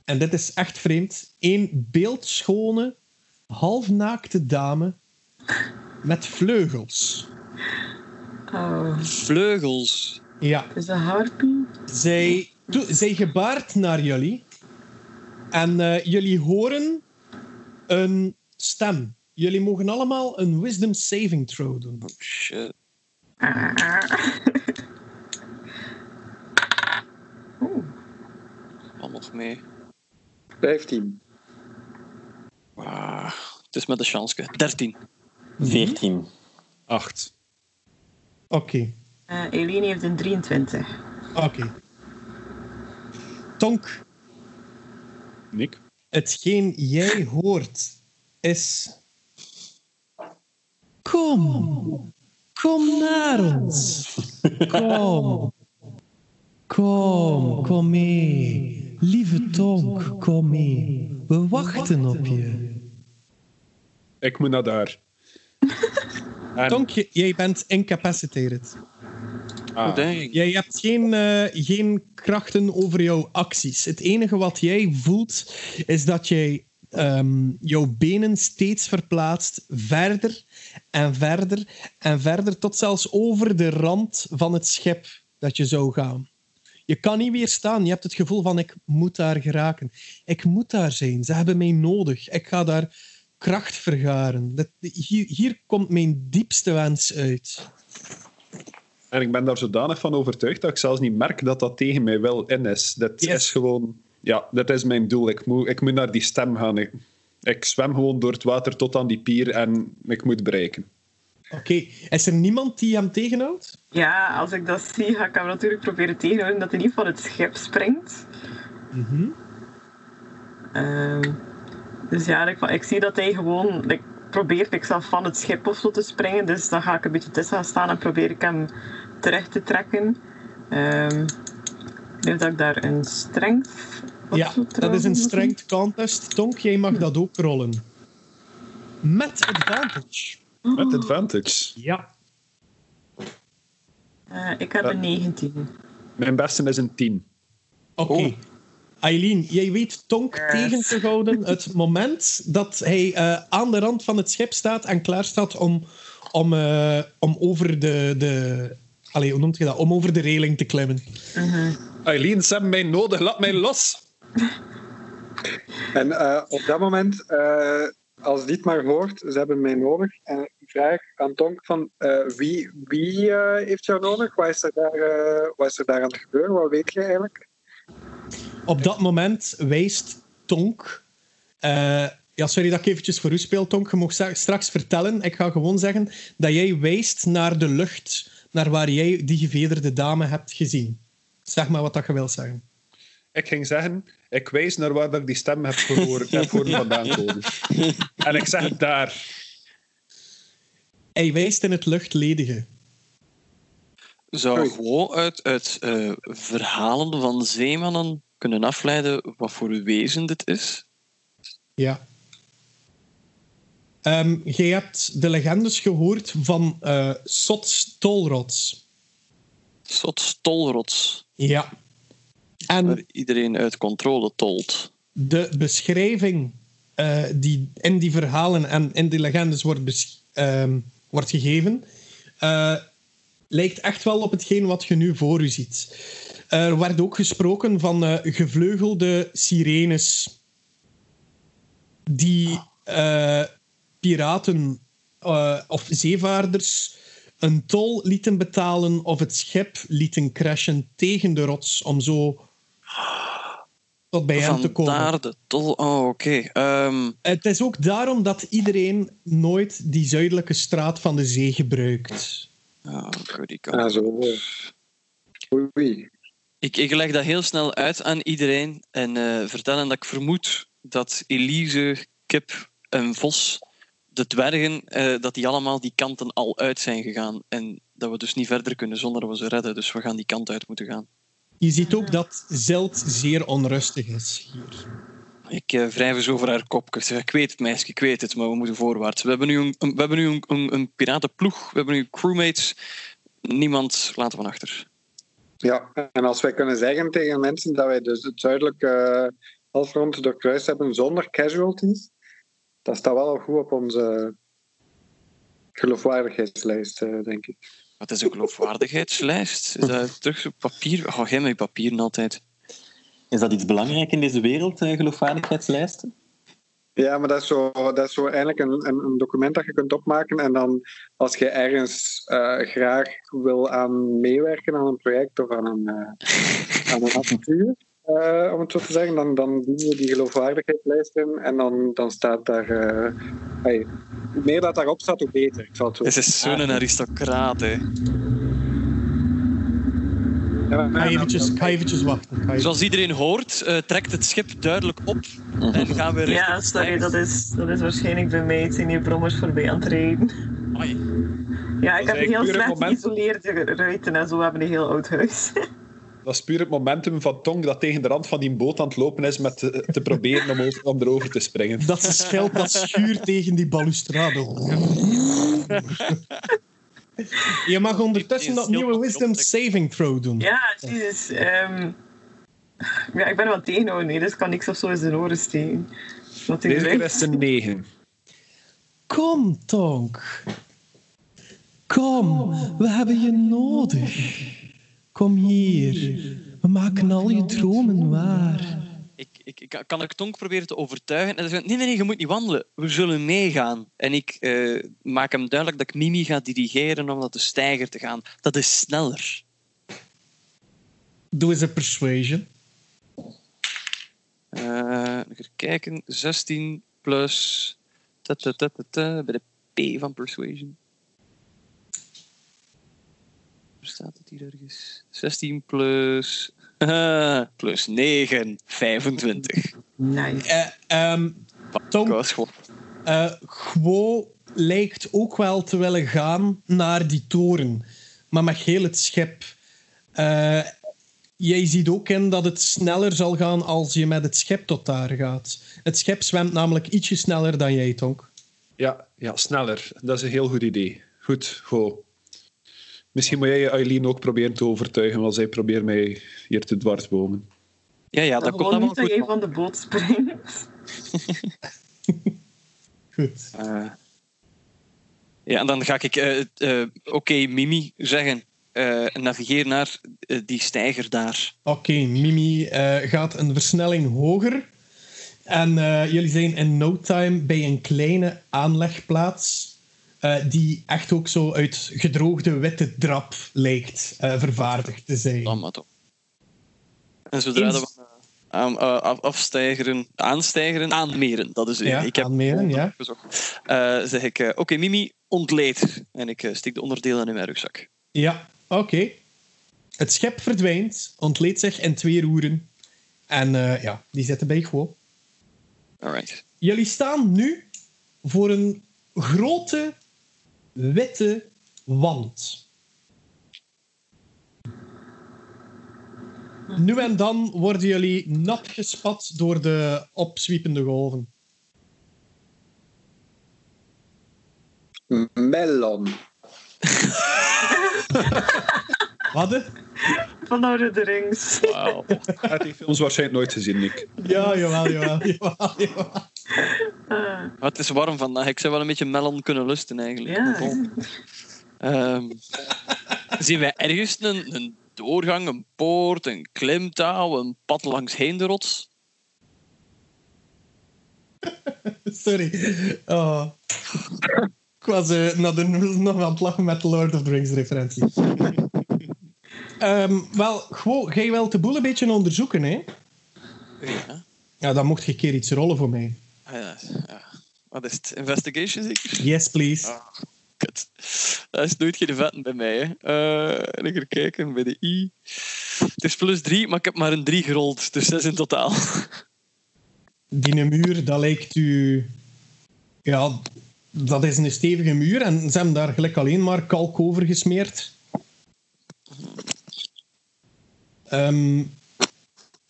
A: en dit is echt vreemd, één beeldschone, halfnaakte dame met vleugels.
D: Oh,
C: vleugels.
A: Ja,
D: is dat harpie?
A: zij, to- zij gebaart naar jullie en eh, jullie horen een stem. Jullie mogen allemaal een wisdom saving throw doen.
C: Oh shit.
D: Oeh,
C: Al nog mee.
E: 15.
C: Ah, het is met de chance. 13.
F: 14.
B: Acht.
A: Oké.
D: eh, Eileen heeft een 23.
A: Oké. Tonk,
B: Nick?
A: hetgeen jij hoort is. Kom, kom naar ons. Kom, kom, kom mee. Lieve Tonk, kom mee. We wachten op je.
B: Ik moet naar daar. En
A: Tonk, jij bent incapacitated.
B: Ah.
A: Jij hebt geen, eh, geen krachten over jouw acties. Het enige wat jij voelt is dat jij ehm, jouw benen steeds verplaatst verder en verder en verder tot zelfs over de rand van het schip dat je zou gaan. Je kan niet weerstaan. Je hebt het gevoel van ik moet daar geraken. Ik moet daar zijn. Ze hebben mij nodig. Ik ga daar kracht vergaren. Dat, hier, hier komt mijn diepste wens uit.
B: En ik ben daar zodanig van overtuigd dat ik zelfs niet merk dat dat tegen mij wel in is. Dat
A: Yes.
B: is gewoon... Ja, dat is mijn doel. Ik moet, ik moet naar die stem gaan. Ik, ik zwem gewoon door het water tot aan die pier en ik moet bereiken.
A: Oké, is er niemand die hem tegenhoudt?
D: Ja, als ik dat zie, ga ik hem natuurlijk proberen tegenhouden dat hij niet van het schip springt.
A: Mhm.
D: Ehm, dus ja, ik, ik zie dat hij gewoon like, probeert ik zelf van het schip of zo te springen. Dus dan ga ik een beetje tussen gaan staan en probeer ik hem terug te trekken. Ehm ik denk dat ik daar een strength
A: Ja, dat is een strength contest. Tonk, jij mag dat ook rollen. Met advantage.
B: Met advantage.
A: Ja.
D: Eh, ik heb een 19.
B: Mijn beste is een 10.
A: Oké.
C: Oh.
A: Eileen, jij weet Tonk
D: Yes.
A: tegen te houden het moment dat hij eh, aan de rand van het schip staat en klaar staat om, om, eh, om over de... de Allee, hoe noemt je dat? Om over de reling te klimmen.
B: Eileen, ze hebben mij nodig. Laat mij los.
E: En eh, op dat moment, eh, als dit maar hoort, ze hebben mij nodig. En ik vraag aan Tonk van eh, wie, wie heeft jou nodig? Wat is, er daar, eh, wat is er daar aan het gebeuren? Wat weet je eigenlijk?
A: Op dat moment wijst Tonk... eh, ja, sorry dat ik eventjes voor u speel, Tonk. Je mag straks vertellen. Ik ga gewoon zeggen dat jij wijst naar de lucht, naar waar jij die gevederde dame hebt gezien. Zeg maar wat dat je wil zeggen.
B: Ik ging zeggen, ik wijs naar waar dat ik die stem heb gehoord, heb horen vandaan komen. En ik zeg daar.
A: Hij wijst in het luchtledige.
C: Zou
E: Oei.
C: gewoon uit, uit eh, verhalen van zeemannen kunnen afleiden wat voor wezen dit is?
A: Ja. Ehm jij hebt de legendes gehoord van eh Sot Stolrots.
C: Soort stolrots,
A: Ja. En
C: waar iedereen uit controle tolt.
A: de beschrijving eh, die in die verhalen en in die legendes wordt, ehm, wordt gegeven, eh, lijkt echt wel op hetgeen wat je nu voor u ziet. Er werd ook gesproken van eh, gevleugelde sirenes die piraten of zeevaarders een tol lieten betalen of het schip lieten crashen tegen de rots om zo tot bij hen te komen.
C: Vandaar de tol. Oh, oké. Ehm,
A: Het is ook daarom dat iedereen nooit die zuidelijke straat van de zee gebruikt.
C: ja,
E: Ah,
C: God.
E: zo. Oei.
C: Ik, ik leg dat heel snel uit aan iedereen en eh vertellen dat ik vermoed dat Elise, Kip en Vos, de dwergen, eh, dat die allemaal die kanten al uit zijn gegaan. En dat we dus niet verder kunnen zonder dat we ze redden. Dus we gaan die kant uit moeten gaan.
A: Je ziet ook dat Zilt zeer onrustig is hier.
C: Ik eh, wrijf eens over haar kop. Ik zeg, ik weet het, meisje, ik weet het, maar we moeten voorwaarts. We hebben nu een, een- we hebben nu een, een, een piratenploeg, we hebben nu crewmates. Niemand laten we achter.
E: Ja, en als wij kunnen zeggen tegen mensen dat wij dus het zuidelijke eh, halfrond doorkruist hebben zonder casualties, dat staat wel goed op onze geloofwaardigheidslijst, eh, denk ik.
C: Wat is een geloofwaardigheidslijst? Is dat terug op papier? Ga jij met papieren altijd?
F: Is dat iets belangrijk in deze wereld, eh, geloofwaardigheidslijsten?
E: Ja, maar dat is zo, dat is zo eigenlijk een, een, document dat je kunt opmaken. En dan als je ergens eh, graag wil aan meewerken aan een project of aan een, eh, aan een avontuur, eh, om het zo te zeggen, dan, dan doen we die geloofwaardigheidslijst in. En dan, dan staat daar. eh, hey, hoe meer dat daarop staat, hoe beter. Ik zal het zo
C: Dit is zo'n aristocraat, hè.
E: Ja,
A: Ga eventjes, ga eventjes wachten. Ga
C: Zoals iedereen hoort, eh, trekt het schip duidelijk op. En gaan we richting
D: Ja, sorry, dat is, dat is waarschijnlijk bij mij. Het zijn die brommers voorbij aan het rijden.
C: Ai.
D: Ja, ik heb een heel slecht geïsoleerde ruiten en zo hebben een heel oud huis.
B: Dat is puur het momentum van Tong dat tegen de rand van die boot aan het lopen is met te, te proberen om, over, om erover te springen.
A: Dat ze schild dat schuurt tegen die balustrade. Je mag ondertussen dat nieuwe Wisdom Saving Throw doen.
D: Ja, jezus. ehm, ja, ik ben wat tegenhouden, nee, dus ik kan niks of zo in zijn oren steken.
B: Deze keer is een 9.
A: Kom, Tonk. Kom, we hebben je nodig. Kom hier. We maken al je dromen waar.
C: Ik, ik, ik kan ik Tonk proberen te overtuigen. En hij zegt, nee, nee, nee, je moet niet wandelen. We zullen meegaan. En ik eh, maak hem duidelijk dat ik Mimi ga dirigeren om naar de steiger te gaan. Dat is sneller.
A: Doe eens een persuasion.
C: Eh, even kijken. 16 plus... ta, ta, ta, ta, ta, bij de P van Persuasion. Waar staat het hier ergens? 16 plus... plus 9. 25.
D: Nice.
A: Eh ehm,
C: Ik
A: Tonk,
C: was gewoon...
A: eh Gwo lijkt ook wel te willen gaan naar die toren. Maar met heel het schip. Eh, jij ziet ook in dat het sneller zal gaan als je met het schip tot daar gaat. Het schip zwemt namelijk ietsje sneller dan jij, Tonk.
B: Ja, ja, sneller. Dat is een heel goed idee. Goed, go. Misschien moet jij Eileen ook proberen te overtuigen, want zij probeert mij hier te dwarsbomen.
C: Ja, ja,
D: Dan
C: dat komt allemaal
D: niet dat
C: goed.
D: jij
C: man.
D: van de boot springt.
A: Goed.
C: Eh, ja, en dan ga ik, eh, eh, oké, Mimi zeggen. Eh, navigeer naar die steiger daar.
A: Oké, Mimi eh, gaat een versnelling hoger. En eh, jullie zijn in no time bij een kleine aanlegplaats. Eh, die echt ook zo uit gedroogde witte drap lijkt eh, vervaardigd te zijn.
C: Dan maar toch. En zodra
A: Eens-
C: we eh, aan, eh, afstijgeren, aanstijgeren, aanmeren, dat is het.
A: Ja,
C: ik heb
A: aanmeren, ja.
C: gezocht. Eh, zeg ik, eh, oké, Mimi, ontleed. En ik eh, steek de onderdelen in mijn rugzak.
A: Ja, oké. Het schip verdwijnt, ontleedt zich in twee roeren. En eh, ja, die zitten bij gewoon.
C: Alright.
A: Jullie staan nu voor een grote witte wand. Nu en dan worden jullie nat gespat door de opzwiepende golven.
E: Melon.
A: Wat? hè?
D: Van of the Rings.
C: Wauw.
B: Hij heeft die films waarschijnlijk nooit gezien, Nick.
A: Ja, jawel, jawel, jawel, jawel.
D: Ah,
C: het is warm vandaag. Ik zou wel een beetje melon kunnen lusten eigenlijk.
D: ja.
C: Ehm, zien wij ergens een, een doorgang, een poort, een klimtouw, een pad langs heen de rots?
A: Sorry. Oh. Ik was eh, naar de, nog aan het lachen met de Lord of the Rings referentie. Ehm, wel, gewoon, jij wilt de boel een beetje onderzoeken, hè?
C: Ja.
A: Ja, dan mocht je een keer iets rollen voor mij.
C: Ah, ja, ja. Wat is het? Investigation zeker?
A: Yes, please.
C: Ah. Kut. Dat is nooit geen vetten bij mij. Hè. Eh, en ik ga kijken bij de I. Het is plus 3, maar ik heb maar een 3 gerold. Dus 6 in totaal.
A: Die muur, dat lijkt u... Ja, dat is een stevige muur en ze hebben daar gelijk alleen maar kalk over gesmeerd. Ehm,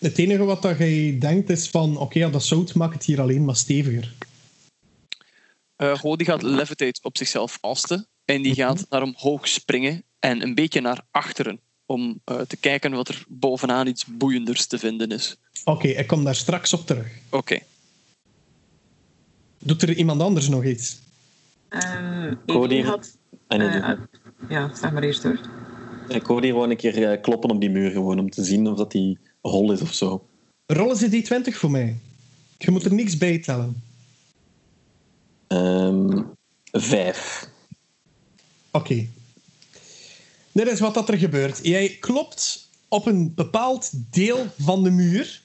A: het enige wat dat jij denkt is van... Oké, ja, dat zout maakt het hier alleen maar steviger.
C: Eh Go die gaat levitate op zichzelf vasten. En die gaat naar omhoog springen en een beetje naar achteren. Om eh, te kijken wat er bovenaan iets boeienders te vinden is.
A: Oké, ik kom daar straks op terug.
C: Oké.
A: Doet er iemand anders nog iets?
D: Ehm
F: Cody.
D: Had... Eh, ja, zeg maar eerst hoor.
F: ik hoorde hier gewoon een keer eh, kloppen op die muur, gewoon om te zien of dat die hol is of zo.
A: Rollen ze die 20 voor mij? Je moet er niks bij tellen.
F: Ehm, vijf.
A: Oké. Dit is wat dat er gebeurt. Jij klopt op een bepaald deel van de muur.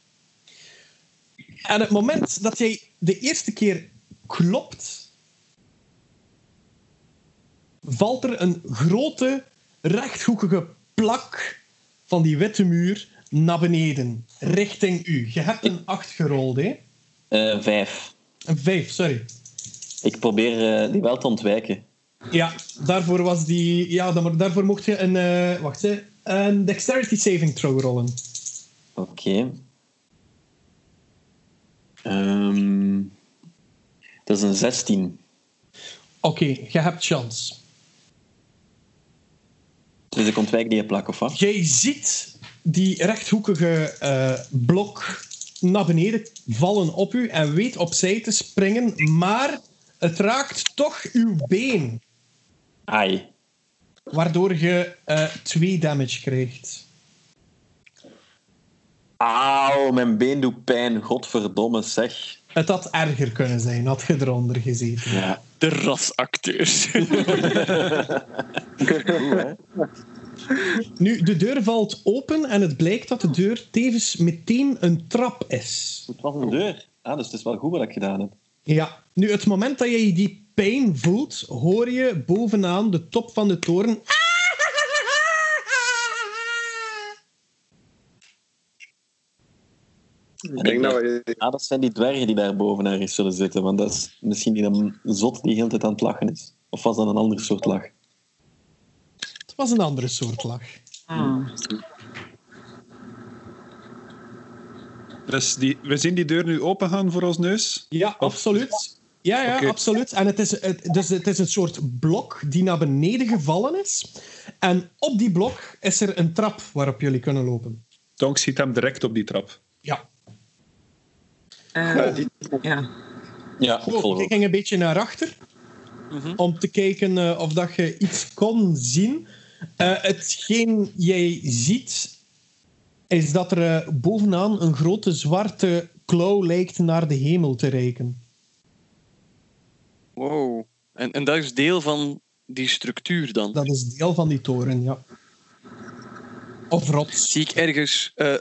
A: En het moment dat jij de eerste keer klopt, valt er een grote, rechthoekige plak van die witte muur naar beneden, richting u. Je hebt een 8 gerold, hè?
F: Eh, vijf.
A: Een 5, sorry.
F: Ik probeer eh, die wel te ontwijken.
A: Ja, daarvoor was die. Ja, daarvoor mocht je een. eh, wacht, hè, een dexterity saving throw rollen.
F: Oké. Ehm, dat is een 16.
A: Oké, je hebt chance.
F: Dus ik ontwijk die plak, of wat?
A: Jij ziet die rechthoekige eh, blok naar beneden vallen op u en weet opzij te springen, maar het raakt toch uw been,
F: Ai.
A: waardoor je eh, twee damage krijgt.
F: Auw, mijn been doet pijn. Godverdomme, zeg.
A: Het had erger kunnen zijn, had je eronder gezeten.
F: Ja.
C: De rasacteurs.
F: Goed?
A: Nu, de deur valt open en het blijkt dat de deur tevens meteen een trap is.
F: Het was een deur. Ah, dus het is wel goed wat ik gedaan heb.
A: Ja, nu het moment dat je die pijn voelt, hoor je bovenaan de top van de toren.
E: Ik denk dat we...
F: Ah, dat zijn die dwergen die daar boven ergens zullen zitten. Want dat is misschien die dan zot die de hele tijd aan het lachen is. Of was dat een ander soort lach?
A: Het was een andere soort lach.
D: Ah.
B: Dus die, we zien die deur nu opengaan voor ons neus.
A: Ja, absoluut. Ja, ja, absoluut. En het is, het, dus het is een soort blok die naar beneden gevallen is. En op die blok is er een trap waarop jullie kunnen lopen.
B: Tonk ziet hem direct op die trap.
A: Ja.
D: Eh,
E: Ja, die-
D: ja.
F: Ja, ik
A: ging een beetje naar achter
C: Mhm.
A: om te kijken eh, of dat je iets kon zien. Eh, hetgeen jij ziet, is dat er eh, bovenaan een grote zwarte klauw lijkt naar de hemel te reiken.
C: Wow. En, en dat is deel van die structuur dan.
A: Dat is deel van die toren, ja. Of rots.
C: Zie ik ergens eh,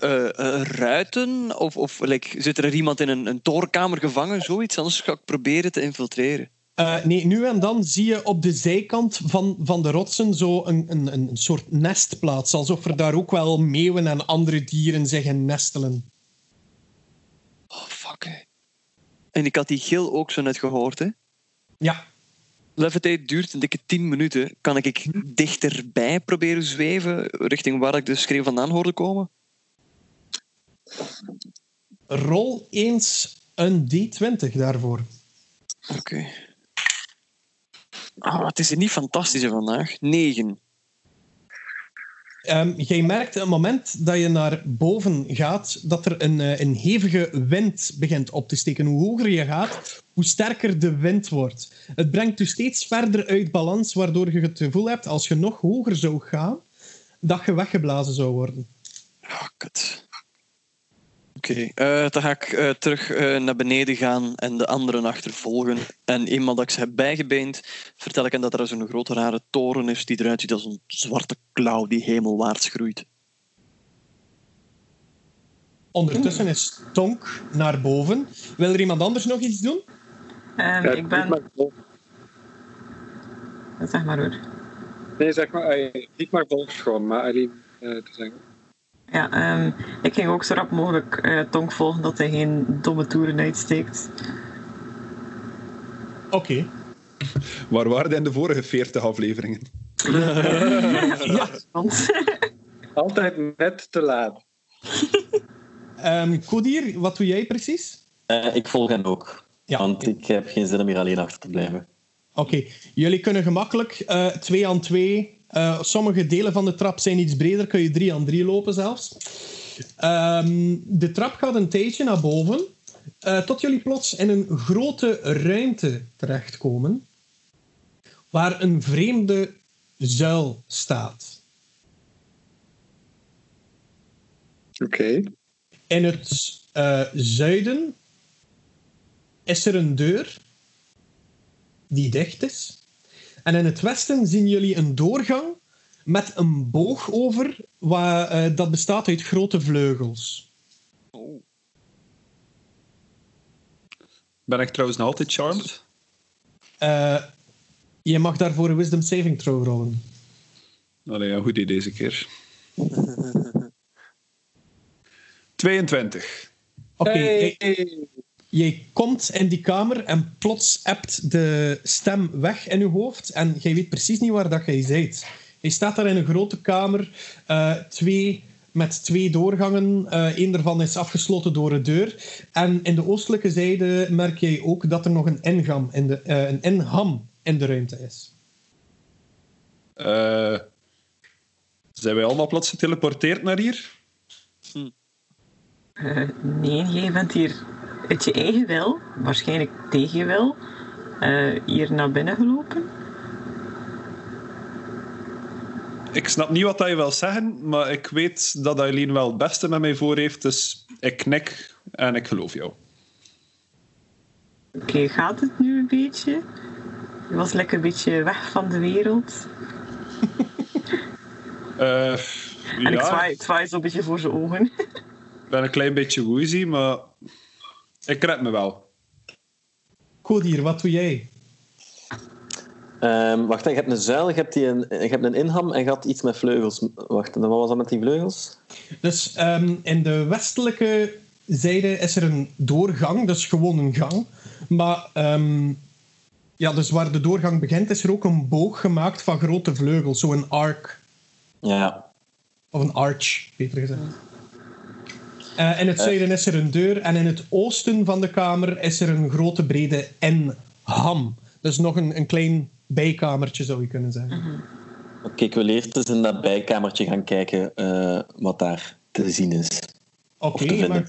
C: ruiten? Of, of like, zit er iemand in een, een torenkamer gevangen? Zoiets? Anders ga ik proberen te infiltreren.
A: Eh, nee, nu en dan zie je op de zijkant van, van de rotsen zo een, een, een soort nestplaats. Alsof er daar ook wel meeuwen en andere dieren zich nestelen.
C: Oh, fuck. hè. En ik had die gil ook zo net gehoord, hè?
A: Ja,
C: Levitate duurt een dikke 10 minuten. Kan ik dichterbij proberen zweven richting waar ik de schreeuw vandaan hoorde komen?
A: rol eens een D20 daarvoor.
C: Oké. Ah, het is er niet fantastisch vandaag. 9.
A: Ehm, jij merkt op het moment dat je naar boven gaat, dat er een, eh, een hevige wind begint op te steken. Hoe hoger je gaat, hoe sterker de wind wordt. Het brengt je steeds verder uit balans, waardoor je het gevoel hebt, als je nog hoger zou gaan, dat je weggeblazen zou worden.
C: Ah, kut. Oké, eh, dan ga ik eh, terug eh, naar beneden gaan en de anderen achtervolgen. En eenmaal dat ik ze heb bijgebeend, vertel ik hen dat er zo'n grote rare toren is die eruit ziet als een zwarte klauw die hemelwaarts groeit.
A: Ondertussen is Tonk naar boven. Wil er iemand anders nog iets doen?
D: Ehm, ik ben...
E: vol-
D: Zeg maar hoor.
E: Nee, zeg maar, niet maar gewoon, maar alleen eh, te zeggen.
D: Ja, ehm, ik ging ook zo rap mogelijk eh, Tonk volgen dat hij geen domme toeren uitsteekt.
A: Oké.
B: Waar waren de vorige 40 afleveringen?
A: Ja.
E: Altijd net te laat.
A: Ehm Kodir, wat doe jij precies?
F: Eh, ik volg hen ook.
A: Ja.
F: Want ik heb geen zin om hier alleen achter te blijven.
A: Oké, jullie kunnen gemakkelijk eh, twee aan twee. Eh, sommige delen van de trap zijn iets breder, kun je drie aan drie lopen zelfs. Ehm, de trap gaat een tijdje naar boven, eh, tot jullie plots in een grote ruimte terechtkomen, waar een vreemde zuil staat.
E: Oké.
A: In het eh, zuiden is er een deur die dicht is. En in het westen zien jullie een doorgang met een boog over, waar, eh, dat bestaat uit grote vleugels.
C: Oh.
B: Ben ik trouwens nog altijd charmed?
A: Eh, je mag daarvoor een wisdom saving throw rollen.
B: Allee, een goed idee deze keer. 22.
A: Oké,
E: Hey.
A: Jij komt in die kamer en plots ebt de stem weg in je hoofd en jij weet precies niet waar dat jij bent. Je staat daar in een grote kamer, eh, twee, met twee doorgangen. Eh Eén daarvan is afgesloten door een deur. En in de oostelijke zijde merk jij ook dat er nog een ingang in de, eh, een inham in de ruimte is.
B: Eh, Zijn wij allemaal plots geteleporteerd naar hier?
D: Eh, nee, jij bent hier uit je eigen wil, waarschijnlijk tegen je wil, eh, hier naar binnen gelopen.
B: Ik snap niet wat je wil zeggen, maar ik weet dat Eileen wel het beste met mij voor heeft, dus ik knik en ik geloof jou.
D: Oké, gaat het nu een beetje? Je was lekker een beetje weg van de wereld.
B: Eh,
D: En ik
B: ja,
D: zwaai, ik zwaai zo'n beetje voor zijn ogen.
B: ik ben een klein beetje woozy, maar ik red me wel.
A: Kodier, wat doe jij?
F: Ehm, wacht, je hebt een zuil, je hebt, die een, je hebt een inham en je had iets met vleugels. Wacht, wat was dat met die vleugels?
A: Dus ehm, in de westelijke zijde is er een doorgang, dus gewoon een gang. Maar ehm, ja, dus waar de doorgang begint, is er ook een boog gemaakt van grote vleugels, zo'n arc.
F: Ja,
A: Of een arch, beter gezegd. Eh, in het zuiden is er een deur en in het oosten van de kamer is er een grote brede N-ham. Dus nog een, een klein bijkamertje, zou je kunnen zeggen.
F: oké, ik wil eerst eens in dat bijkamertje gaan kijken eh, wat daar te zien is.
A: Oké,
F: te
A: je,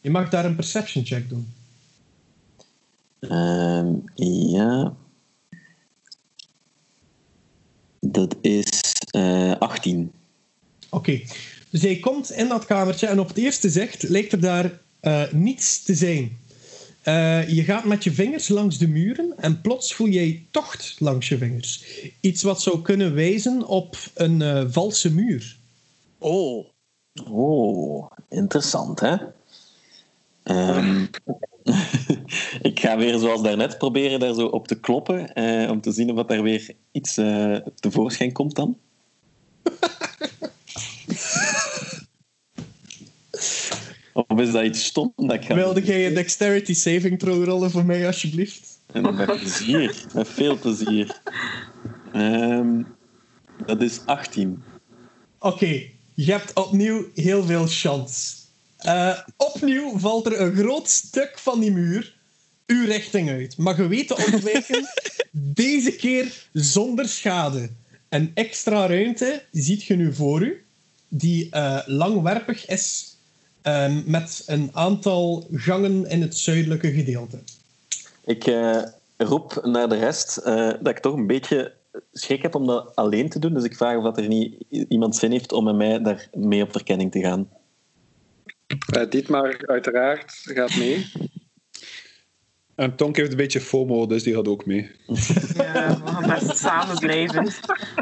A: je mag daar een perception check doen.
F: Ehm, ja. Dat is eh 18.
A: Oké, dus jij komt in dat kamertje en op het eerste zicht lijkt er daar eh, niets te zijn. Eh, je gaat met je vingers langs de muren en plots voel jij tocht langs je vingers. Iets wat zou kunnen wijzen op een eh, valse muur.
C: Oh.
F: Oh, interessant, hè? Ehm, ik ga weer zoals daarnet proberen daar zo op te kloppen, om te zien of dat er weer iets tevoorschijn komt dan. of is dat iets stom dat ik ga
A: Wilde jij een dexterity saving throw rollen voor mij, alsjeblieft?
F: En met plezier, met veel plezier. Ehm, dat is 18.
A: Oké, je hebt opnieuw heel veel chance. Eh, opnieuw valt er een groot stuk van die muur uw richting uit. Maar je weet te ontwijken, deze keer zonder schade. Een extra ruimte ziet je nu voor u, die eh, langwerpig is, ehm, met een aantal gangen in het zuidelijke gedeelte.
F: Ik eh, roep naar de rest eh, dat ik toch een beetje schrik heb om dat alleen te doen. Dus ik vraag of dat er niet iemand zin heeft om met mij daar mee op verkenning te gaan.
E: Eh, Dietmar, uiteraard, gaat mee.
B: En Tonk heeft een beetje FOMO, dus die gaat ook mee.
D: Ja, we gaan best samen blijven.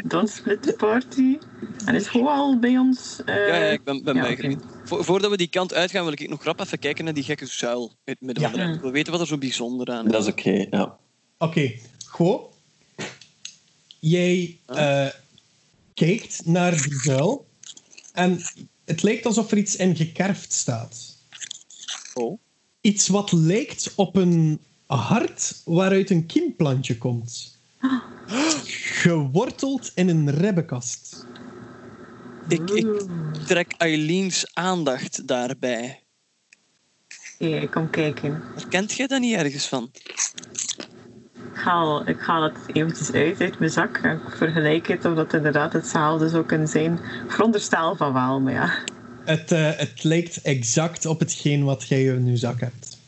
D: Don't split the party. En is gewoon al bij ons? eh,
C: Ja, ja, ik ben, ben
D: ja,
C: bijgereed. Vo- voordat we die kant uitgaan, wil ik nog rap even kijken naar die gekke zuil in het midden
D: Ja.
C: wil weten wat er zo bijzonder aan is.
F: Dat is oké, ja.
A: Oké, goed. Jij eh, kijkt naar die zuil en het lijkt alsof er iets in gekerfd staat.
C: Oh.
A: Iets wat lijkt op een hart waaruit een kiemplantje komt. Geworteld in een ribbenkast.
C: Ik, ik trek Eileen's aandacht daarbij.
D: Oké, kom kijken.
C: Herkent jij dat niet ergens van?
D: Ik haal, ik haal het eventjes uit uit mijn zak. En ik vergelijk het of dat inderdaad hetzelfde zou kunnen zijn. Ik veronderstel van wel, maar ja.
A: Het, eh, het lijkt exact op hetgeen wat jij in je zak hebt.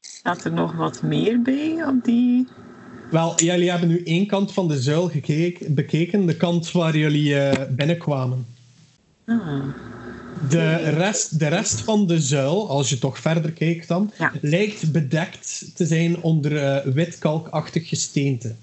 D: Staat er nog wat meer bij op die...
A: Wel, jullie hebben nu één kant van de zuil gekeken, bekeken, de kant waar jullie eh, binnenkwamen.
D: Ah,
A: De rest, de rest van de zuil, als je toch verder kijkt dan,
D: Ja.
A: lijkt bedekt te zijn onder eh witkalkachtig gesteente.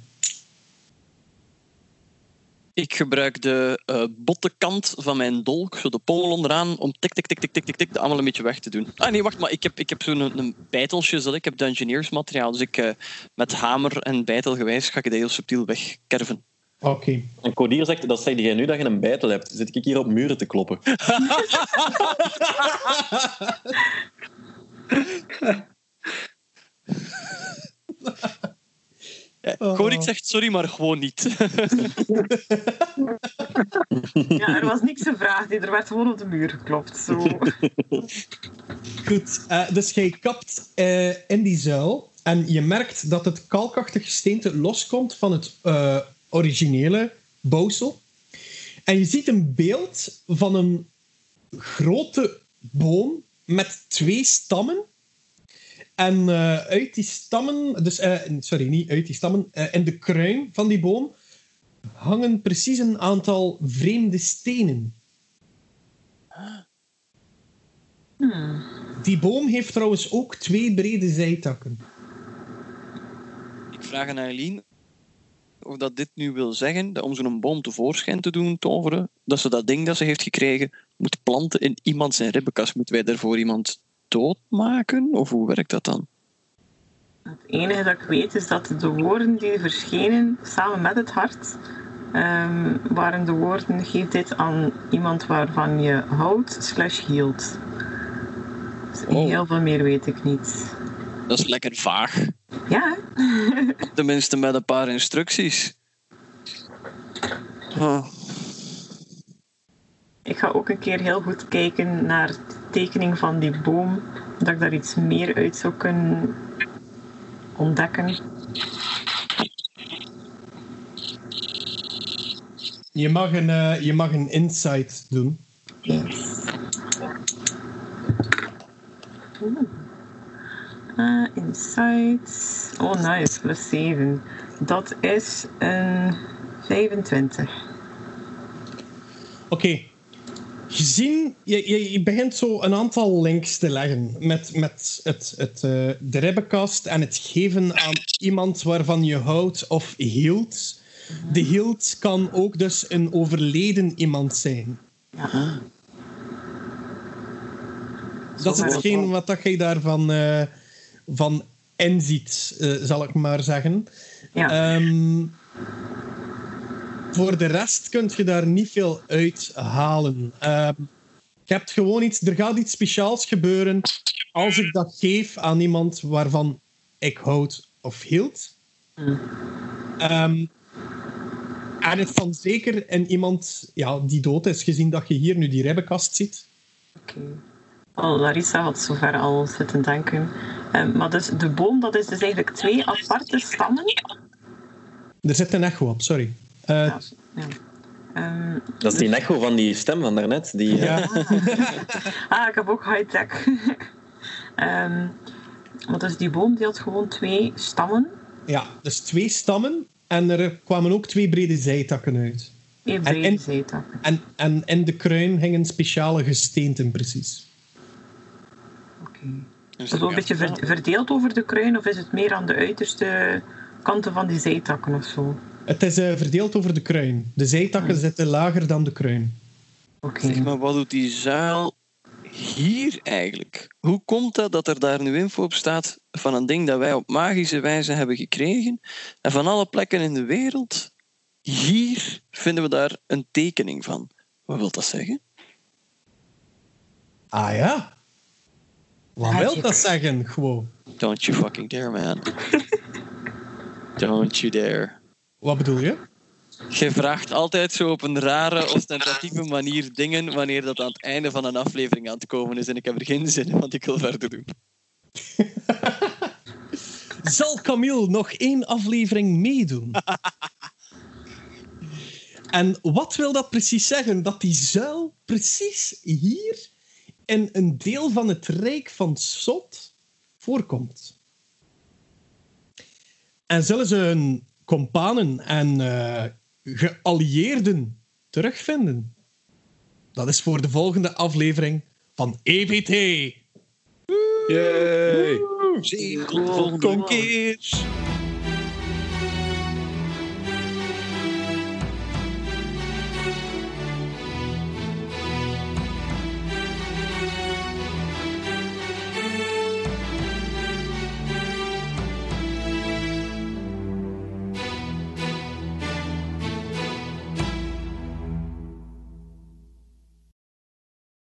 C: Ik gebruik de eh botte kant van mijn dolk, zo de pommel onderaan, om tik, tik, tik, tik, tik, tik, tik, allemaal een beetje weg te doen. Ah nee, wacht, maar ik heb, ik heb zo'n een, een bijteltje, dat ik heb Dungeoneers materiaal, dus ik eh, met hamer en bijtelgewijs ga ik dat heel subtiel wegkerven.
A: Oké.
F: En Codier zegt, dat zeg jij nu dat je een bijtel hebt. Zit ik hier op muren te kloppen?
C: Ja,
A: Oh.
C: Koning zegt sorry, maar gewoon niet.
D: Ja, er was niks gevraagd. Er werd gewoon op de muur geklopt. Zo.
A: Goed, eh, dus jij kapt eh, in die zuil en je merkt dat het kalkachtig gesteente loskomt van het eh, originele bouwsel. En je ziet een beeld van een grote boom met twee stammen. En eh, uit die stammen, dus, eh, sorry, niet uit die stammen, uh, in de kruin van die boom hangen precies een aantal vreemde stenen. Die boom heeft trouwens ook twee brede zijtakken.
C: Ik vraag aan Eileen of dat dit nu wil zeggen dat om zo'n boom tevoorschijn te doen toveren, dat ze dat ding dat ze heeft gekregen moet planten in iemand zijn ribbenkast. Moeten wij daarvoor iemand doodmaken? Of hoe werkt dat dan?
D: Het enige dat ik weet is dat de woorden die verschenen samen met het hart ehm, waren de woorden geef dit aan iemand waarvan je houdt slash hield. Dus
C: Oh.
D: heel veel meer weet ik niet.
C: Dat is lekker vaag.
D: Ja?
C: Tenminste met een paar instructies. Ah.
D: ik ga ook een keer heel goed kijken naar tekening van die boom, dat ik daar iets meer uit zou kunnen ontdekken.
A: Je mag een, eh, je mag een insight doen.
D: Yes. Oeh. Uh, insight. Oh, nice. Plus 7. Dat is een 25.
A: Oké. Gezien, je, je, je begint zo een aantal links te leggen met, met het, het, eh, de ribbenkast en het geven aan iemand waarvan je houdt of hield. De hield kan ook dus een overleden iemand zijn.
D: Ja.
A: Dat is hetgeen wat dat je daarvan eh, van inziet, eh, zal ik maar zeggen.
D: Ja.
A: Ehm, voor de rest kun je daar niet veel uit halen. Ehm, je hebt gewoon iets, er gaat iets speciaals gebeuren als ik dat geef aan iemand waarvan ik houd of hield.
D: Hmm.
A: Ehm, en het van zeker in iemand ja, die dood is, gezien dat je hier nu die ribbenkast ziet.
D: Oké. Oh, Larissa had zover al zitten denken. Ehm, maar dus de boom, dat is dus eigenlijk twee aparte stammen.
A: Er zit een echo op, sorry. Eh,
D: Ja. ja. Ehm,
F: Dat is die echo van die stem van daarnet. Die, eh,
A: ja.
D: ah, ik heb ook high-tech. Ehm maar dus die boom die had gewoon twee stammen.
A: Ja, dus twee stammen en er kwamen ook twee brede zijtakken uit.
D: Twee
A: En-
D: brede
A: en-
D: zijtakken.
A: En, en in de kruin hingen speciale gesteenten precies.
D: Oké.
C: Dus
D: Is het wel een beetje ver- verdeeld over de kruin of is het meer aan de uiterste kanten van die zijtakken of zo?
A: Het is eh, verdeeld over de kruin. De zijtakken zitten lager dan de kruin.
D: Oké.
C: Zeg maar, wat doet die zuil hier eigenlijk? Hoe komt dat dat er daar nu info op staat van een ding dat wij op magische wijze hebben gekregen? En van alle plekken in de wereld, hier vinden we daar een tekening van. Wat wil dat zeggen?
A: Ah ja? Wat wil dat zeggen, gewoon?
C: Don't you fucking dare, man. Don't you dare.
A: Wat bedoel je?
C: Je vraagt altijd zo op een rare, ostentatieve manier dingen wanneer dat aan het einde van een aflevering aan het komen is. En ik heb er geen zin in, want ik wil verder doen.
A: Zal Camille nog één aflevering meedoen? en wat wil dat precies zeggen? Dat die zuil precies hier in een deel van het Rijk van Sot voorkomt. En zullen ze hun kompanen en eh, geallieerden terugvinden? Dat is voor de volgende aflevering van EVT.
B: Yay!
C: Volgende
A: Kom keers!